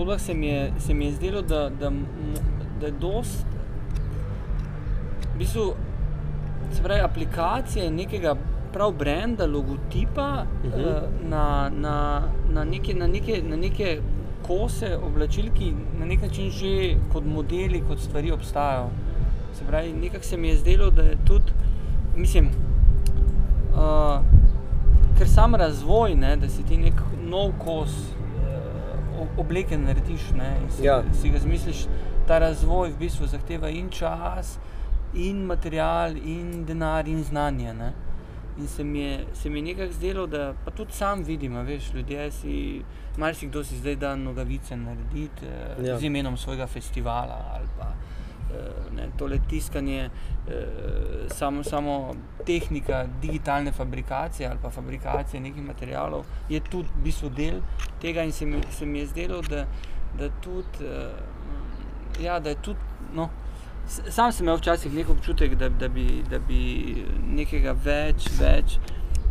[SPEAKER 1] zgodbah, se mi je, se mi je zdelo, da, da, da je dost, v bistvu, se pravi, aplikacije nekega prav brenda, logotipa
[SPEAKER 2] Mhm.
[SPEAKER 1] eh, na, na, na, neke, na, neke, na neke kose oblačil, ki na nek način že kot modeli, kot stvari obstajajo. Se pravi, nekako se mi je zdelo, da je tudi, mislim, uh, ker sam razvoj, ne, da si ti nek nov kos uh, obleke narediš ne, si,
[SPEAKER 2] Ja.
[SPEAKER 1] si ga zmisliš, ta razvoj v bistvu zahteva in čas, in material, in denar, in znanje. Ne. In se mi je, se mi je nekako zdelo, da pa tudi sam vidim, veš, ljudje si, marsikdo si zdaj da nogavice narediti eh,
[SPEAKER 2] Ja.
[SPEAKER 1] z imenom svojega festivala ali pa ne, tole tiskanje, eh, samo, samo tehnika digitalne fabrikacije ali pa fabrikacije nekih materialov je tudi v bistvu del tega in se mi, se mi je zdelo, da, da, tudi, eh, ja, da je tudi. No, Sam sem imel včasih nek občutek, da, da, bi, da bi nekega več, več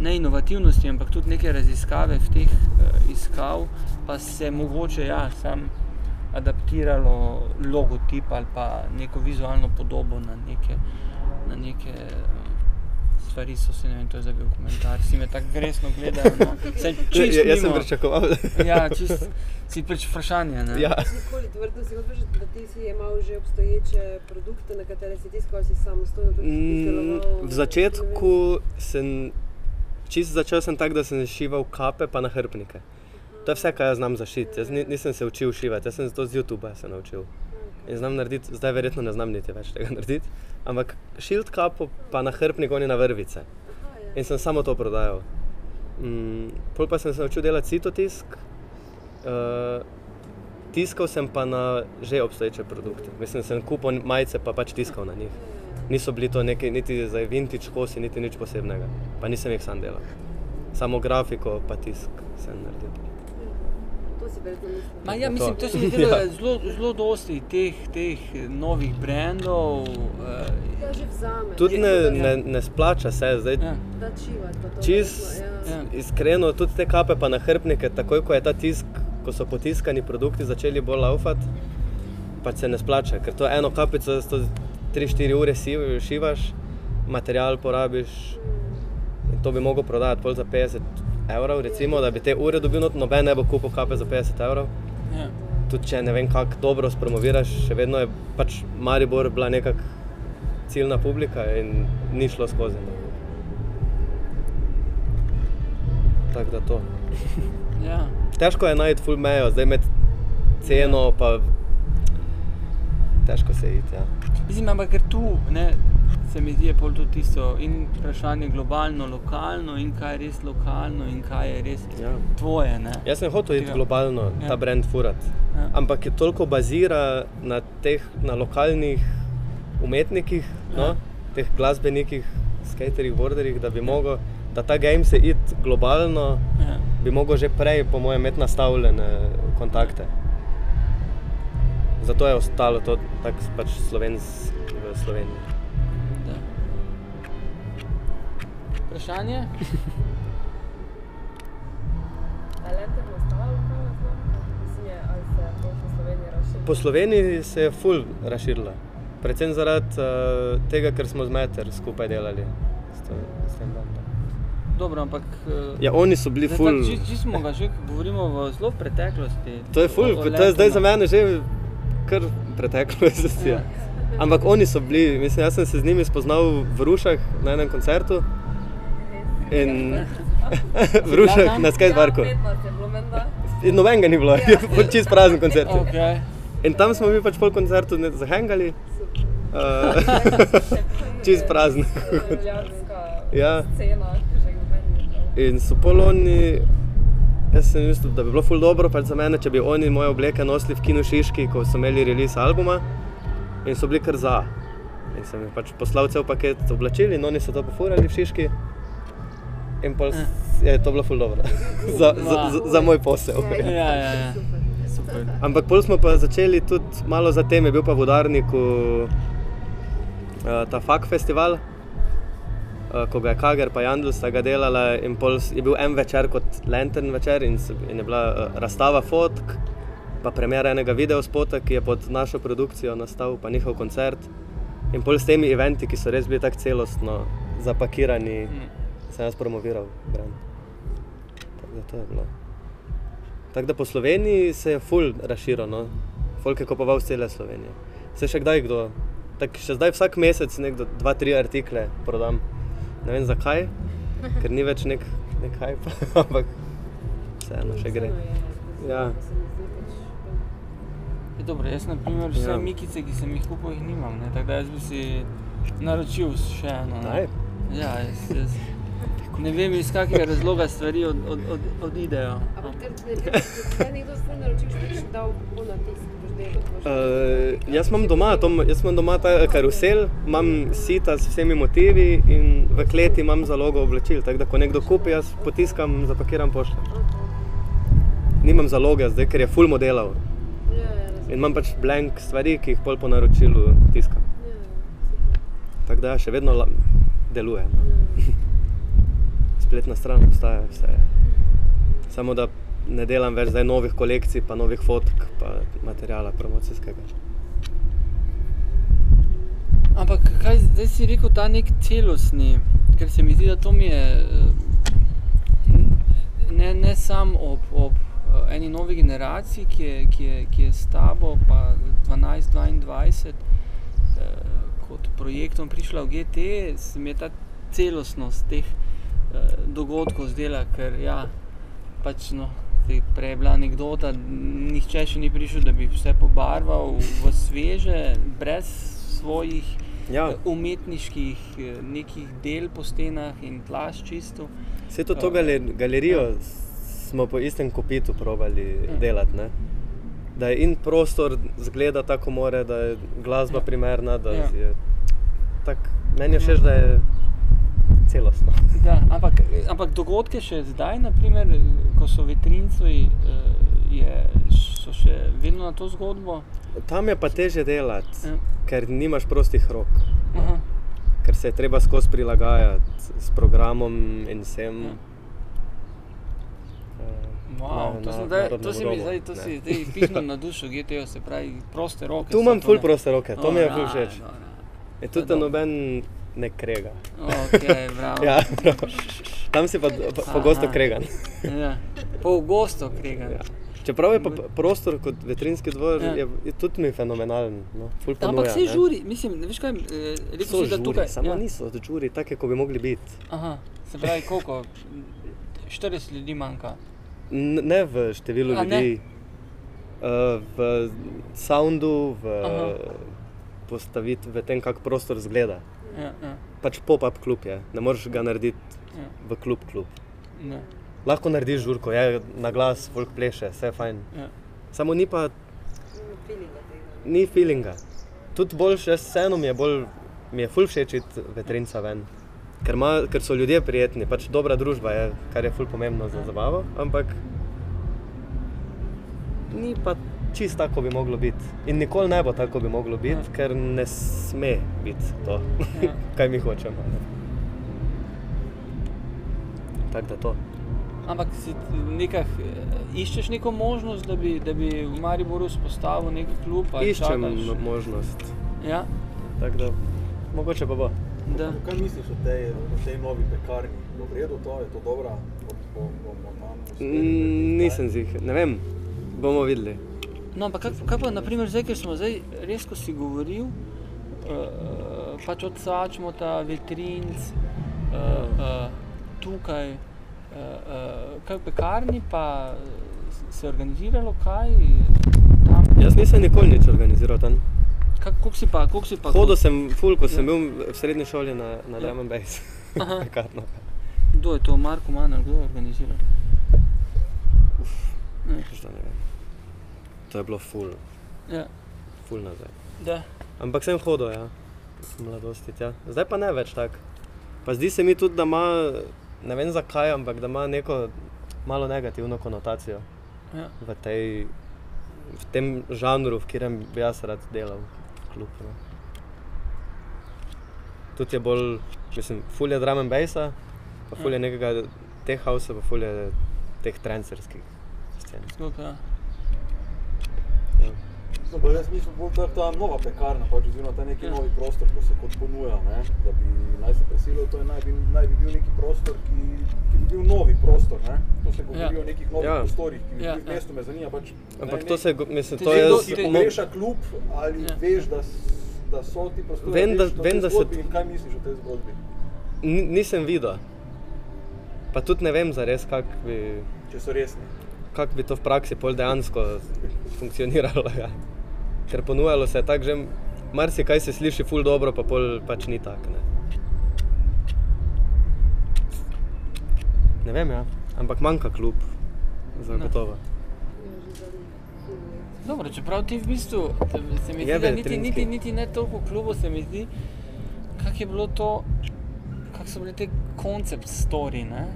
[SPEAKER 1] ne inovativnosti, ampak tudi neke raziskave v teh uh, iskal, pa se mogoče ja, sam adaptiralo logotip ali pa neko vizualno podobo na neke, na neke eh, stvari. So se, ne vem, to je zdaj bil komentar, si me tako resno gledal. No. Saj čist
[SPEAKER 2] ja, jaz sem pričakoval.
[SPEAKER 1] Ja, čist, si pač vprašanje. Ne?
[SPEAKER 2] ja.
[SPEAKER 6] Si tvrdo si hočeš, da ti si imel že obstoječe produkte, na katere si tiskal, si samostojno tudi
[SPEAKER 2] Mm? V začetku sem čisto začel sem tako, da sem šival kape pa nahrbnike. To je vse, kar jaz znam zašiti. Jaz ni- nisem se učil šivati, jaz sem to z YouTuba se naučil. In znam narediti, zdaj verjetno ne znam niti več tega narediti, ampak šilt kapo pa nahrbnik oni na vrvice. In sem samo to prodajal. Mm, pol pa sem se naučil delati citotisk. Uh, tiskal sem pa na že obstoječe produkte. Mislim, sem kupil majice pa pač tiskal na njih. Niso bili to neki, niti za vintage kosi, niti nič posebnega. Pa nisem jih sam delal. Samo grafiko pa tisk sem naredil.
[SPEAKER 6] To si verjetno mislil.
[SPEAKER 1] Ma, ja, mislim, to se mi
[SPEAKER 2] Ja.
[SPEAKER 1] zdi, da je zelo, zelo dosti teh, teh novih brendov. Eh,
[SPEAKER 6] Ja, že vzame.
[SPEAKER 2] Tudi ne,
[SPEAKER 1] Ja.
[SPEAKER 2] ne, ne splača se, zdaj
[SPEAKER 1] ja,
[SPEAKER 6] Da čivati pa to.
[SPEAKER 2] Čist-
[SPEAKER 6] ja.
[SPEAKER 1] ja.
[SPEAKER 2] iskreno, tudi te kape pa nahrbnike, takoj ko je ta tisk, ko so potiskani produkti začeli bolj laufati, pa se ne splača, ker to eno kapico, to 3-4 ure si- šivaš, material porabiš in to bi mogel prodati pol za 50 evrov, recimo, da bi te ure dobil, not, noben ne bo kupil kape za 50 evrov.
[SPEAKER 1] ja.
[SPEAKER 2] Tudi če ne vem, kako dobro spromoviraš, še vedno je pač Maribor bila nekakšna ciljna publika in ni šlo skozi. no. Tako da to.
[SPEAKER 1] ja.
[SPEAKER 2] Težko je najti full mejo, zdaj med ceno pa težko se je iti. Ja.
[SPEAKER 1] Mislim, ampak ker tu ne, se mi zdi, je pol tudi tisto in vprašanje globalno, lokalno in kaj je res lokalno in kaj je res
[SPEAKER 2] Ja.
[SPEAKER 1] tvoje. Ne?
[SPEAKER 2] Jaz sem hotel iti globalno,
[SPEAKER 1] Ja.
[SPEAKER 2] ta brand furat.
[SPEAKER 1] Ja.
[SPEAKER 2] Ampak je toliko bazira na teh na lokalnih umetnikih, no,
[SPEAKER 1] Ja.
[SPEAKER 2] teh glasbenikih, skaterjih, borderjih, da bi mogel, da ta game se iti globalno,
[SPEAKER 1] Ja.
[SPEAKER 2] bi mogel že prej, po mojem, imeti nastavljene kontakte. Zato je ostalo to tako pač slovensk v Sloveniji.
[SPEAKER 5] To po Sloveniji razširilo?
[SPEAKER 2] Po Sloveniji se je ful razširila. Predvsem zaradi uh, tega, ker smo z Meter skupaj delali. S to, s tem bandom.
[SPEAKER 1] Dobro, ampak. eh,
[SPEAKER 2] ja, oni so bili ful.
[SPEAKER 1] tako či- Čisto smo ga že govorimo v zelo preteklosti.
[SPEAKER 2] To je ful,
[SPEAKER 1] O- o
[SPEAKER 2] to je zdaj za mene že kar preteklost.
[SPEAKER 1] Ja.
[SPEAKER 2] Ja. Ampak oni so bili, mislim, jaz sem se z njimi spoznal v Rušah na enem koncertu. In v Rušah na skateparku.
[SPEAKER 5] Ja, 15 je bilo menda.
[SPEAKER 2] In nobenega ni bilo, je bil čist prazen koncert.
[SPEAKER 1] Okay.
[SPEAKER 2] In tam smo mi pač pol koncertu ne- zahengali. Uh, čist prazen. Ja. In so poloni, jaz sem mislil, da bi bilo ful dobro pač za mene, če bi oni moje obleke nosili v Kinu Šiški, ko so imeli release albuma in so bili kar za. In sem jim pač poslal cel paket oblačil in oni so to pofurali v Šiški. In pol s- je to bilo ful dobro za, za, za, za moj posel.
[SPEAKER 1] Ja, ja, ja. Super.
[SPEAKER 2] Ampak pol smo pa začeli tudi malo zatem, je bil pa v Udarniku uh, ta FAK festival, uh, ko ga je Kager pa Jandl sta ga delala in pol je bil en večer kot Lantern večer in, se, in je bila uh, razstava fotk, pa premjera enega videospota, ki je pod našo produkcijo nastal, pa njihov koncert. In pol s temi eventi, ki so res bili tako celostno zapakirani,
[SPEAKER 1] Mm.
[SPEAKER 2] Sem jaz promoviral brand. Tako da to je bilo. Tako da po Sloveniji se je ful razširilo, no. folk je kupoval z cele Slovenije. Se še kdaj kdo, tak še zdaj vsak mesec nekdo dva, tri artikle prodam. Ne vem zakaj, ker ni več nek, nek hype, ampak vseeno še gre. Ja.
[SPEAKER 6] Pač,
[SPEAKER 1] Je dobro, jaz na primer vse
[SPEAKER 2] Ja.
[SPEAKER 1] ja. mikice, ki sem jih kupil, jih nimam. Ne? Tako da jaz bi si naročil še eno. ne.
[SPEAKER 2] Daj.
[SPEAKER 1] Ja, jaz, jaz ne vem iz kakega razloga stvari od, od, od, odidejo.
[SPEAKER 6] Ampak ker ne- nekdo sploh naročiš, pač dal bo na tisk?
[SPEAKER 2] Uh, jaz imam doma, to, jaz imam doma ta karusel, imam sita s vsemi motivi in v kleti imam zalogo oblačil. Tako da, ko nekdo kupi, jaz potiskam, zapakiram pošto. Nimam zaloge, zdaj, ker je full modelov.
[SPEAKER 6] Ja, ja.
[SPEAKER 2] In imam pač blank stvari, ki jih pol po naročilu tiskam.
[SPEAKER 6] Ja.
[SPEAKER 2] Tako da še vedno deluje. No. Spletna stran obstaja, vse je. Samo da ne delam več zdaj novih kolekcij, pa novih fotk, pa materijala promocijskega.
[SPEAKER 1] Ampak kaj zdaj si rekel, ta nek celostni, ker se mi zdi, da to mi je eh, ne, ne samo ob, ob eh, eni novi generaciji, ki je, ki je, ki je s tabo, pa 12-22, eh, kot projektom prišla v GT, se mi je ta celostnost teh eh, dogodkov zdela, ker ja, pač no. Prej je bila anekdota, nihče še ni prišel, da bi vse pobarval v sveže, brez svojih
[SPEAKER 2] Ja.
[SPEAKER 1] eh, umetniških eh, nekih del po stenah in tlaš čisto.
[SPEAKER 2] Vse to, to galer, galerijo smo po istem kopitu probali
[SPEAKER 1] Ja.
[SPEAKER 2] delati. Ne? Da je in prostor zgleda tako, more, da je glasba
[SPEAKER 1] Ja.
[SPEAKER 2] primerna. Da
[SPEAKER 1] Ja.
[SPEAKER 2] je, tak, meni je všeč, da je celostno.
[SPEAKER 1] Da, ampak, ampak dogodke še zdaj, naprimer, ko so vetrinci, je, so še vedno na to zgodbo.
[SPEAKER 2] Tam je pa teže delati,
[SPEAKER 1] Ja.
[SPEAKER 2] ker nimaš prostih rok.
[SPEAKER 1] Aha.
[SPEAKER 2] Ker se je treba skozi prilagajati s programom in vsem.
[SPEAKER 1] Ja.
[SPEAKER 2] eh,
[SPEAKER 1] Wow,
[SPEAKER 2] na-
[SPEAKER 1] to,
[SPEAKER 2] na
[SPEAKER 1] sem zdaj,
[SPEAKER 2] narodno
[SPEAKER 1] to si mi
[SPEAKER 2] podobo,
[SPEAKER 1] zdaj, to
[SPEAKER 2] ne.
[SPEAKER 1] si zdaj pihnil na dušo GTO, se pravi proste roke.
[SPEAKER 2] Tu
[SPEAKER 1] so
[SPEAKER 2] imam
[SPEAKER 1] to,
[SPEAKER 2] ful
[SPEAKER 1] ne?
[SPEAKER 2] proste roke, to mi je ful
[SPEAKER 1] Alright,
[SPEAKER 2] všeč.
[SPEAKER 1] alright.
[SPEAKER 2] Je tudi
[SPEAKER 1] dobro.
[SPEAKER 2] noben ne krega.
[SPEAKER 1] Okay, bravo.
[SPEAKER 2] Ja, prav. Tam si pa po- pogosto kregan.
[SPEAKER 1] ja. Pogosto kregan.
[SPEAKER 2] Ja. Čeprav je pa prostor kot veterinski dvor,
[SPEAKER 1] Ja.
[SPEAKER 2] je, je tudi mi fenomenalen. No, ful
[SPEAKER 1] Ampak
[SPEAKER 2] ponuja,
[SPEAKER 1] vse
[SPEAKER 2] ne.
[SPEAKER 1] žuri, mislim, ne veš kaj, eh, rekel
[SPEAKER 2] So
[SPEAKER 1] si, da
[SPEAKER 2] žuri,
[SPEAKER 1] tukaj.
[SPEAKER 2] samo
[SPEAKER 1] ja.
[SPEAKER 2] niso žuri, take, kot bi mogli biti.
[SPEAKER 1] Aha, se pravi, koliko? 40 ljudi manjka.
[SPEAKER 2] N ne v številu
[SPEAKER 1] A
[SPEAKER 2] ljudi, uh, v soundu, v
[SPEAKER 1] Aha.
[SPEAKER 2] postavitvi, v tem, kako prostor zgleda.
[SPEAKER 1] Ja, ja,
[SPEAKER 2] Pač pop-up klub je, ne moreš ga narediti
[SPEAKER 1] ja.
[SPEAKER 2] v klub. klub. Lahko narediš žurko, je na glas, folk pleše, vse je fajn.
[SPEAKER 1] ja.
[SPEAKER 2] Samo ni pa ni feelinga. Tudi bolj še vseeno mi je bolj, mi je ful všeč iti veterinca ven. Ker, ma, ker so ljudje prijetni, pač dobra družba je, kar je ful pomembno za zabavo, ampak ni pa čist tako bi moglo biti. In nikoli ne bo tako bi moglo biti,
[SPEAKER 1] Ja.
[SPEAKER 2] ker ne sme biti to,
[SPEAKER 1] Ja.
[SPEAKER 2] kaj mi hočemo. Tako da to.
[SPEAKER 1] Ampak si nekak, eh, iščeš neko možnost, da bi, da bi v Mariboru spostavil nek klub? ali
[SPEAKER 2] Iščem
[SPEAKER 1] čakaš?
[SPEAKER 2] mo- možnost.
[SPEAKER 1] Ja,
[SPEAKER 2] Tako da mogoče pa bo.
[SPEAKER 1] da.
[SPEAKER 4] Kaj misliš o tej, o tej novi pekarni? Bo v redu to, je to dobra? Bo, bo, bomo tam uspeli
[SPEAKER 2] Mm, nisem zih, ne vem, bomo videli.
[SPEAKER 1] No, ampak kaj, kaj pa, naprimer, zdaj, ker smo zdaj res, ko si govoril, uh, pač od Sačmota, vetrinc, uh, uh, tukaj, uh, uh, kaj v pekarni, pa se je organiziralo kaj tam?
[SPEAKER 2] Jaz nisem nikoli nič organiziral tam.
[SPEAKER 1] Kak, koliko si pa, koliko si pa?
[SPEAKER 2] Hodil sem ful, ko sem
[SPEAKER 1] Ja.
[SPEAKER 2] bil v srednji šoli na, na
[SPEAKER 1] Ja.
[SPEAKER 2] Drum Base. Pekarno.
[SPEAKER 1] Kdo je to, Marko Manel, kdo je organiziral? Ne,
[SPEAKER 2] Što ne vem. To je bilo ful,
[SPEAKER 1] ja,
[SPEAKER 2] ful nazaj.
[SPEAKER 1] da.
[SPEAKER 2] Ampak sem hodil, ja, mladosti tja. Zdaj pa ne več tako. Pa zdi se mi tudi, da ima, ne vem zakaj, ampak da ima neko malo negativno konotacijo
[SPEAKER 1] Ja.
[SPEAKER 2] v, tej, v tem žanru, v katerem bi jaz rad delal, kljub. No. Tudi je bolj, mislim, ful je drum and bassa, pa ful je nekega teh hausa, pa ful je teh trancerskih scen.
[SPEAKER 1] Ja.
[SPEAKER 2] Ja.
[SPEAKER 4] No, jaz mislim, bolj ta, ta nova pekarna, pač, oziroma ta neki
[SPEAKER 1] Ja.
[SPEAKER 4] novi prostor, ko se kot ponuja, ne, da bi naj se preselil, to je naj bi, naj bi bil neki prostor, ki, ki bi bil novi prostor. Ne. To se govori
[SPEAKER 1] Ja.
[SPEAKER 4] o nekih novih
[SPEAKER 2] Ja.
[SPEAKER 4] prostorih, ki bi
[SPEAKER 1] Ja,
[SPEAKER 4] bili v
[SPEAKER 1] ja.
[SPEAKER 4] mestu, me zanima. Pač,
[SPEAKER 2] Ampak
[SPEAKER 4] ne,
[SPEAKER 2] to se, go- mislim, to
[SPEAKER 1] že
[SPEAKER 2] je
[SPEAKER 4] si
[SPEAKER 1] ti-
[SPEAKER 4] pogreša klub ali
[SPEAKER 1] Ja.
[SPEAKER 4] veš, da, da so ti prostori.
[SPEAKER 2] Vem, da-
[SPEAKER 4] veš
[SPEAKER 2] vem, da se
[SPEAKER 4] zgodbi In kaj misliš o tej zgodbi?
[SPEAKER 2] Ni- nisem videl. Pa tudi ne vem zares, kako bi,
[SPEAKER 4] Če so resni.
[SPEAKER 2] kak bi to v praksi pol dejansko funkcioniralo. Ja. Ker ponujalo se je tako, že marsikaj se sliši ful dobro, pa pol pač ni tako. Ne. ne vem, ja. ampak manjka klub, zagotovo.
[SPEAKER 1] Dobro, čeprav ti v bistvu, se mi zdi,
[SPEAKER 2] Je
[SPEAKER 1] da niti,
[SPEAKER 2] veteranski.
[SPEAKER 1] niti, niti ne toliko klubov, se mi zdi, kako je bilo to, kako so bile te koncept story. Ne?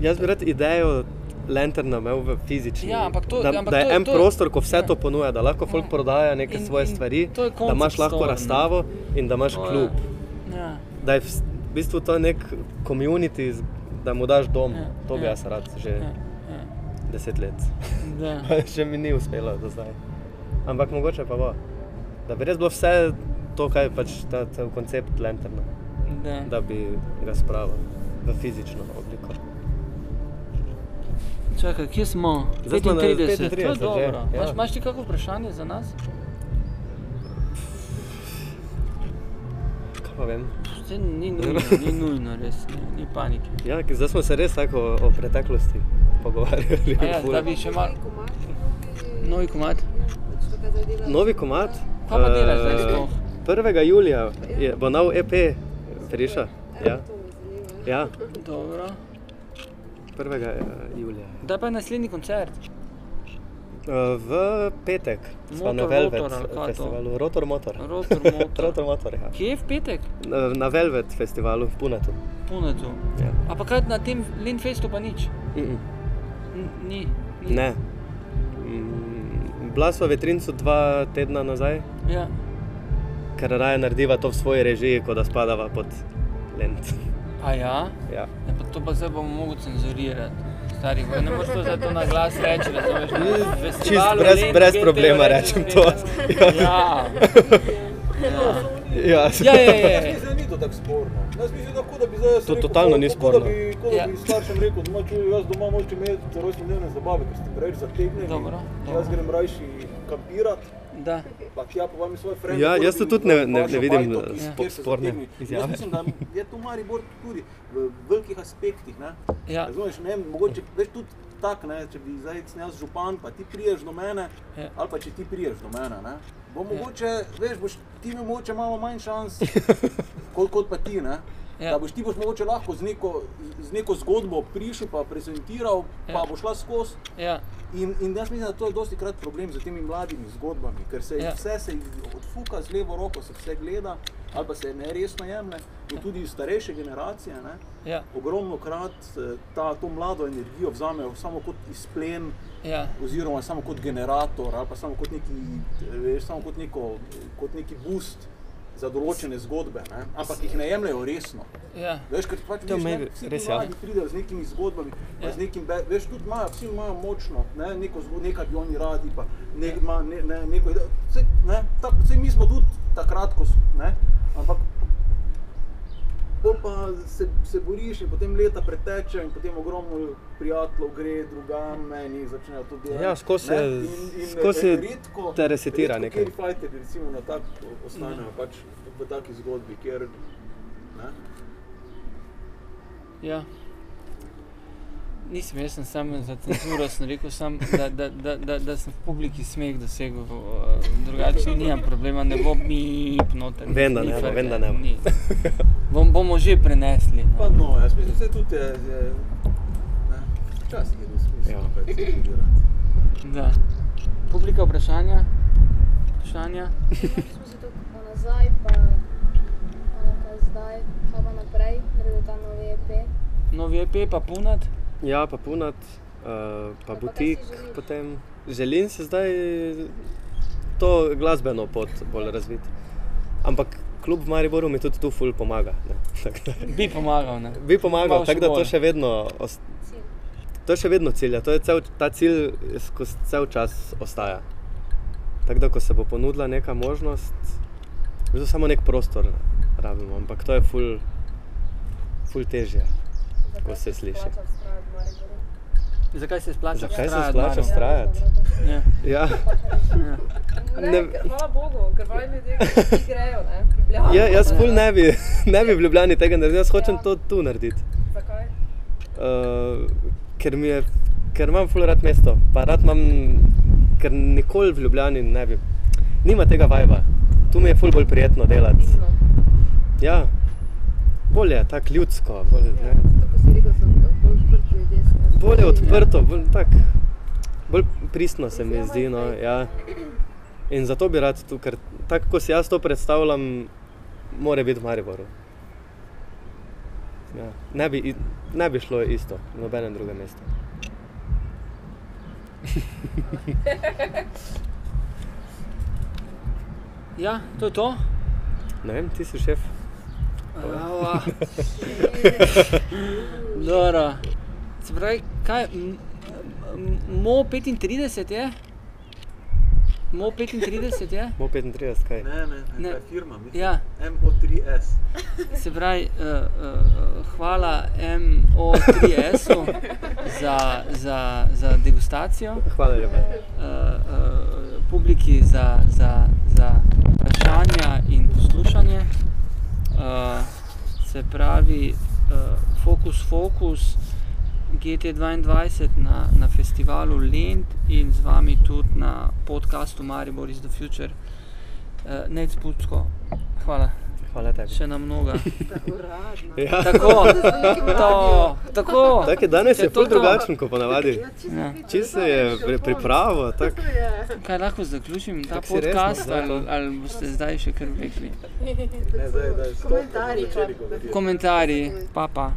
[SPEAKER 2] Jaz bi rad idejo Lanterna imel v fizični.
[SPEAKER 1] Ja, ampak to-
[SPEAKER 2] da,
[SPEAKER 1] ampak
[SPEAKER 2] da je
[SPEAKER 1] to je-
[SPEAKER 2] en
[SPEAKER 1] to
[SPEAKER 2] prostor, ko vse
[SPEAKER 1] ja.
[SPEAKER 2] to ponuja, da lahko folk
[SPEAKER 1] Ja.
[SPEAKER 2] prodaja neke
[SPEAKER 1] In-
[SPEAKER 2] svoje
[SPEAKER 1] in
[SPEAKER 2] stvari, da imaš lahko
[SPEAKER 1] story, ne.
[SPEAKER 2] razstavo in da imaš
[SPEAKER 1] To je-
[SPEAKER 2] klub.
[SPEAKER 1] Ja.
[SPEAKER 2] Da je v, bistvu to nek community, da mu daš dom.
[SPEAKER 1] Ja,
[SPEAKER 2] To bi
[SPEAKER 1] ja,
[SPEAKER 2] jaz rad že
[SPEAKER 1] Ja, ja,
[SPEAKER 2] deset let.
[SPEAKER 1] da.
[SPEAKER 2] Še mi ni uspelo do zdaj. Ampak mogoče pa bo. Da bi res bilo vse to, kar je pač ta cel koncept Lanterna,
[SPEAKER 1] Da.
[SPEAKER 2] da bi ga spravil v fizično obliko.
[SPEAKER 1] Čakaj, kje smo?
[SPEAKER 2] Zdaj smo na
[SPEAKER 1] 35, to je
[SPEAKER 2] 35 že,
[SPEAKER 1] dobro.
[SPEAKER 2] ja.
[SPEAKER 1] Imaš, ti kakšno vprašanje za nas?
[SPEAKER 2] Kaj pa vem?
[SPEAKER 1] Saj ni nujno, ni nujno, res, ni, ni panike.
[SPEAKER 2] Ja, ker zdaj smo se res tako o, o preteklosti pogovarjali.
[SPEAKER 1] A ja, da bi še malo.
[SPEAKER 6] Novi komad,
[SPEAKER 1] Novi komad.
[SPEAKER 6] Ja, pač.
[SPEAKER 2] Novi komad.
[SPEAKER 1] Kaj pa delaš zdaj
[SPEAKER 2] eh,
[SPEAKER 1] sploh?
[SPEAKER 2] 1. julija je, bo nov EP prišel. Ja,
[SPEAKER 6] zanima.
[SPEAKER 2] ja,
[SPEAKER 1] Dobro.
[SPEAKER 2] 1. eh, julija.
[SPEAKER 1] Kdaj pa je naslednji koncert?
[SPEAKER 2] Eh, V petek smo na
[SPEAKER 1] Motor,
[SPEAKER 2] Velvet
[SPEAKER 1] to?
[SPEAKER 2] festivalu. Rotor Motor.
[SPEAKER 1] Rotor Motor.
[SPEAKER 2] Rotor Motor, ja.
[SPEAKER 1] Kje je v petek?
[SPEAKER 2] Na, Velvet festivalu v Punetu.
[SPEAKER 1] Punetu.
[SPEAKER 2] Ja.
[SPEAKER 1] A pa kaj na tem Lindfestu pa nič?
[SPEAKER 2] Mm -mm.
[SPEAKER 1] Ni. ni.
[SPEAKER 2] Ne. Mm, Bila sva v Vetrincu dva tedna nazaj,
[SPEAKER 1] Ja.
[SPEAKER 2] ker raje narediva to v svoji režiji, kot da spadava pod Lent.
[SPEAKER 1] A ja?
[SPEAKER 2] Ja.
[SPEAKER 1] Ja, pa to pa zdaj bomo mogli cenzurirati. Stari, ne moreš to zdaj to na glas reči, razumeš?
[SPEAKER 2] Čist brez, brez problema rečem to. Ja.
[SPEAKER 1] Ja. Ja.
[SPEAKER 2] Ja,
[SPEAKER 1] Ja, ja, ja.
[SPEAKER 4] Mislim, da ni to tako sporno. Jaz mislim, da kot da bi zdaj
[SPEAKER 2] To
[SPEAKER 4] rekel,
[SPEAKER 2] totalno ni sporno.
[SPEAKER 4] Da bi, kot da
[SPEAKER 1] Ja.
[SPEAKER 4] bi staršem rekel, doma čuj, jaz doma moče imeti rojstnodnevne zabave, ker ste preveč zategnjeni. Jaz grem rajši kampirat.
[SPEAKER 1] Da.
[SPEAKER 4] Pa tja pa vam svoje frende.
[SPEAKER 2] Ja, jaz to tudi ne- ne- ne vidim,
[SPEAKER 4] bajto,
[SPEAKER 2] eh, spo-
[SPEAKER 4] kjer se
[SPEAKER 2] sporne izjave.
[SPEAKER 4] Jaz mislim, da je tu Maribor tudi v velikih aspektih. Ne?
[SPEAKER 1] Ja.
[SPEAKER 4] Razumeš, ne, mogoče veš tudi tak, ne, če bi zdaj jaz župan, pa ti priješ do mene,
[SPEAKER 1] Ja.
[SPEAKER 4] ali pa če ti priješ do mene, ne, bo mogoče, veš, boš ti mogoče malo manj šans, kot, kot pa ti, ne.
[SPEAKER 1] Ja.
[SPEAKER 4] Da boš ti boš mogoče lahko z neko, z neko zgodbo prišel, pa prezentiral, pa
[SPEAKER 1] Ja.
[SPEAKER 4] bo šla skozi.
[SPEAKER 1] Ja.
[SPEAKER 4] In, in jaz mislim, da to je dosti krat problem z temi mladimi zgodbami, ker se
[SPEAKER 1] Ja.
[SPEAKER 4] ja. vse se odfuka z levo roko, se vse gleda, ali pa se ne resno jemlje. In tudi starejše generacije, ne,
[SPEAKER 1] Ja.
[SPEAKER 4] ogromno krat eh, ta, to mlado energijo vzamejo samo kot izplen,
[SPEAKER 1] Ja.
[SPEAKER 4] oziroma samo kot generator, ali pa samo kot neki, eh, veš, samo kot, neko, kot neki boost za določene zgodbe, ne, ampak jih ne jemljejo resno.
[SPEAKER 1] Ja.
[SPEAKER 4] Veš, ker pač vidiš, ne, vsi
[SPEAKER 2] res
[SPEAKER 4] ti
[SPEAKER 2] ja.
[SPEAKER 4] pridejo z nekimi zgodbami, pa
[SPEAKER 1] Ja.
[SPEAKER 4] z nekim, be- veš, tudi imajo, vsi imajo močno, ne, neko zgodbo, nekaj bi oni radi, pa ne, ima, ne, ne, neko. Saj, ne, tak, saj mi smo tudi takrat, ko smo, ne, ampak pol pa se, se boriš in potem leta preteče in potem ogromno prijateljev gre drugam, meni začnejo to delati.
[SPEAKER 2] Ja, skozi se-
[SPEAKER 4] in- in, eh, redko-
[SPEAKER 2] te resetira
[SPEAKER 4] redko
[SPEAKER 2] nekaj.
[SPEAKER 4] fajterji recimo na tak ostanejo pač v taki zgodbi, kjer, ne,
[SPEAKER 1] Ja. Nisem, jaz sem sam za cenzuro, sem rekel, sam, da, da, da, da, da sem v publiki smeh dosegel, uh, drugače nimam problema, ne bo mi noter.
[SPEAKER 2] Vem, da
[SPEAKER 1] ni
[SPEAKER 2] ne vem, da ne
[SPEAKER 1] Bom, bomo že prenesli.
[SPEAKER 4] Pa
[SPEAKER 1] No.
[SPEAKER 4] no, jaz mislim, da se tudi je, je ne, včasih je
[SPEAKER 1] Ja.
[SPEAKER 4] smiselno kaj cenzurirati.
[SPEAKER 1] Da. Publika vprašanja? Vprašanja?
[SPEAKER 7] Smo se tako nazaj, pa ono kaj zdaj, kaj pa naprej, naredil ta novi EP.
[SPEAKER 1] Novi EP pa punat?
[SPEAKER 2] Ja, pa punat, uh, pa
[SPEAKER 7] Ja, pa
[SPEAKER 2] butik
[SPEAKER 7] želiš?
[SPEAKER 2] potem. Želim se zdaj to glasbeno pot bolj razviti. Ampak kljub v Mariboru mi tudi tu ful pomaga. da-
[SPEAKER 1] Bi pomagal, ne?
[SPEAKER 2] Bi pomagal, tako da to še vedno, to je še vedno cilj. To je cel, ta cilj skozi cel čas ostaja. Tako da, ko se bo ponudila neka možnost, bistvu samo nek prostor rabimo, ampak to je ful, ful težje. Ko se sliši.
[SPEAKER 1] Zakaj se splača
[SPEAKER 2] Zakaj se splača vztrajati?
[SPEAKER 1] Ja.
[SPEAKER 2] Ja.
[SPEAKER 1] Ja.
[SPEAKER 6] Ne,
[SPEAKER 2] Ne-
[SPEAKER 6] ker, hvala Bogu, ker vaji ljudje, grejo, ne, v Ljubljano.
[SPEAKER 2] Ja, jaz ful ne bi, ne bi v Ljubljani tega naredil, jaz hočem
[SPEAKER 6] Ja.
[SPEAKER 2] to tu narediti.
[SPEAKER 6] Zakaj?
[SPEAKER 2] Uh, ker, mi je, ker imam ful rad mesto, pa rad imam, ker nikoli v Ljubljani ne bi. Nima tega vajba, tu mi je ful bolj prijetno delati. Ja, bolje, tako ljudsko, bolj,
[SPEAKER 6] Ja,
[SPEAKER 2] ne.
[SPEAKER 6] zato ko si rekel, bolj
[SPEAKER 2] odprto, bolj, tak, bolj pristno se mi zdi. No, ja. In zato bi rad tu, ker tako kot si jaz to predstavljam, mora biti v Mariboru. Ja. Ne, bi, ne bi šlo isto nobenem drugem mestu.
[SPEAKER 1] Ja, to je to.
[SPEAKER 2] Ne vem, ti si šef.
[SPEAKER 1] Ava. Se pravi, kaj, m- Mo 35 je? Mo 35 je?
[SPEAKER 2] Mo 35, kaj?
[SPEAKER 4] Ne, ne, ne,
[SPEAKER 1] Ne.
[SPEAKER 4] to je firma, mislim.
[SPEAKER 1] Ja.
[SPEAKER 4] MO3S.
[SPEAKER 1] Se pravi, uh, uh, hvala MO3S-u za, za, za degustacijo,
[SPEAKER 2] Hvala lepa.
[SPEAKER 1] uh, uh, publiki za, za, za vprašanja in poslušanje. Uh, se pravi, uh, Focus Focus GT22 na, na festivalu Lent in z vami tudi na podkastu Maribor is the Future. Uh, Nec Pucko, hvala,
[SPEAKER 2] Hvala tebi.
[SPEAKER 1] še na mnoga.
[SPEAKER 2] Ja.
[SPEAKER 1] Tako, to, tako.
[SPEAKER 2] Tak je danes
[SPEAKER 1] Je
[SPEAKER 2] je
[SPEAKER 1] to
[SPEAKER 2] ful
[SPEAKER 1] to?
[SPEAKER 2] drugačen kot ponavadi.
[SPEAKER 6] Ja, čisto
[SPEAKER 1] Ja.
[SPEAKER 6] to
[SPEAKER 2] je pri, pripravo, tak,
[SPEAKER 6] To je.
[SPEAKER 1] Kaj lahko zaključim ta
[SPEAKER 2] Tako resno
[SPEAKER 1] podcast
[SPEAKER 2] zdaj,
[SPEAKER 1] ali, ali boste zdaj še kar vlekli?
[SPEAKER 4] Stop,
[SPEAKER 6] Komentarji.
[SPEAKER 1] Komentarji, pa pa.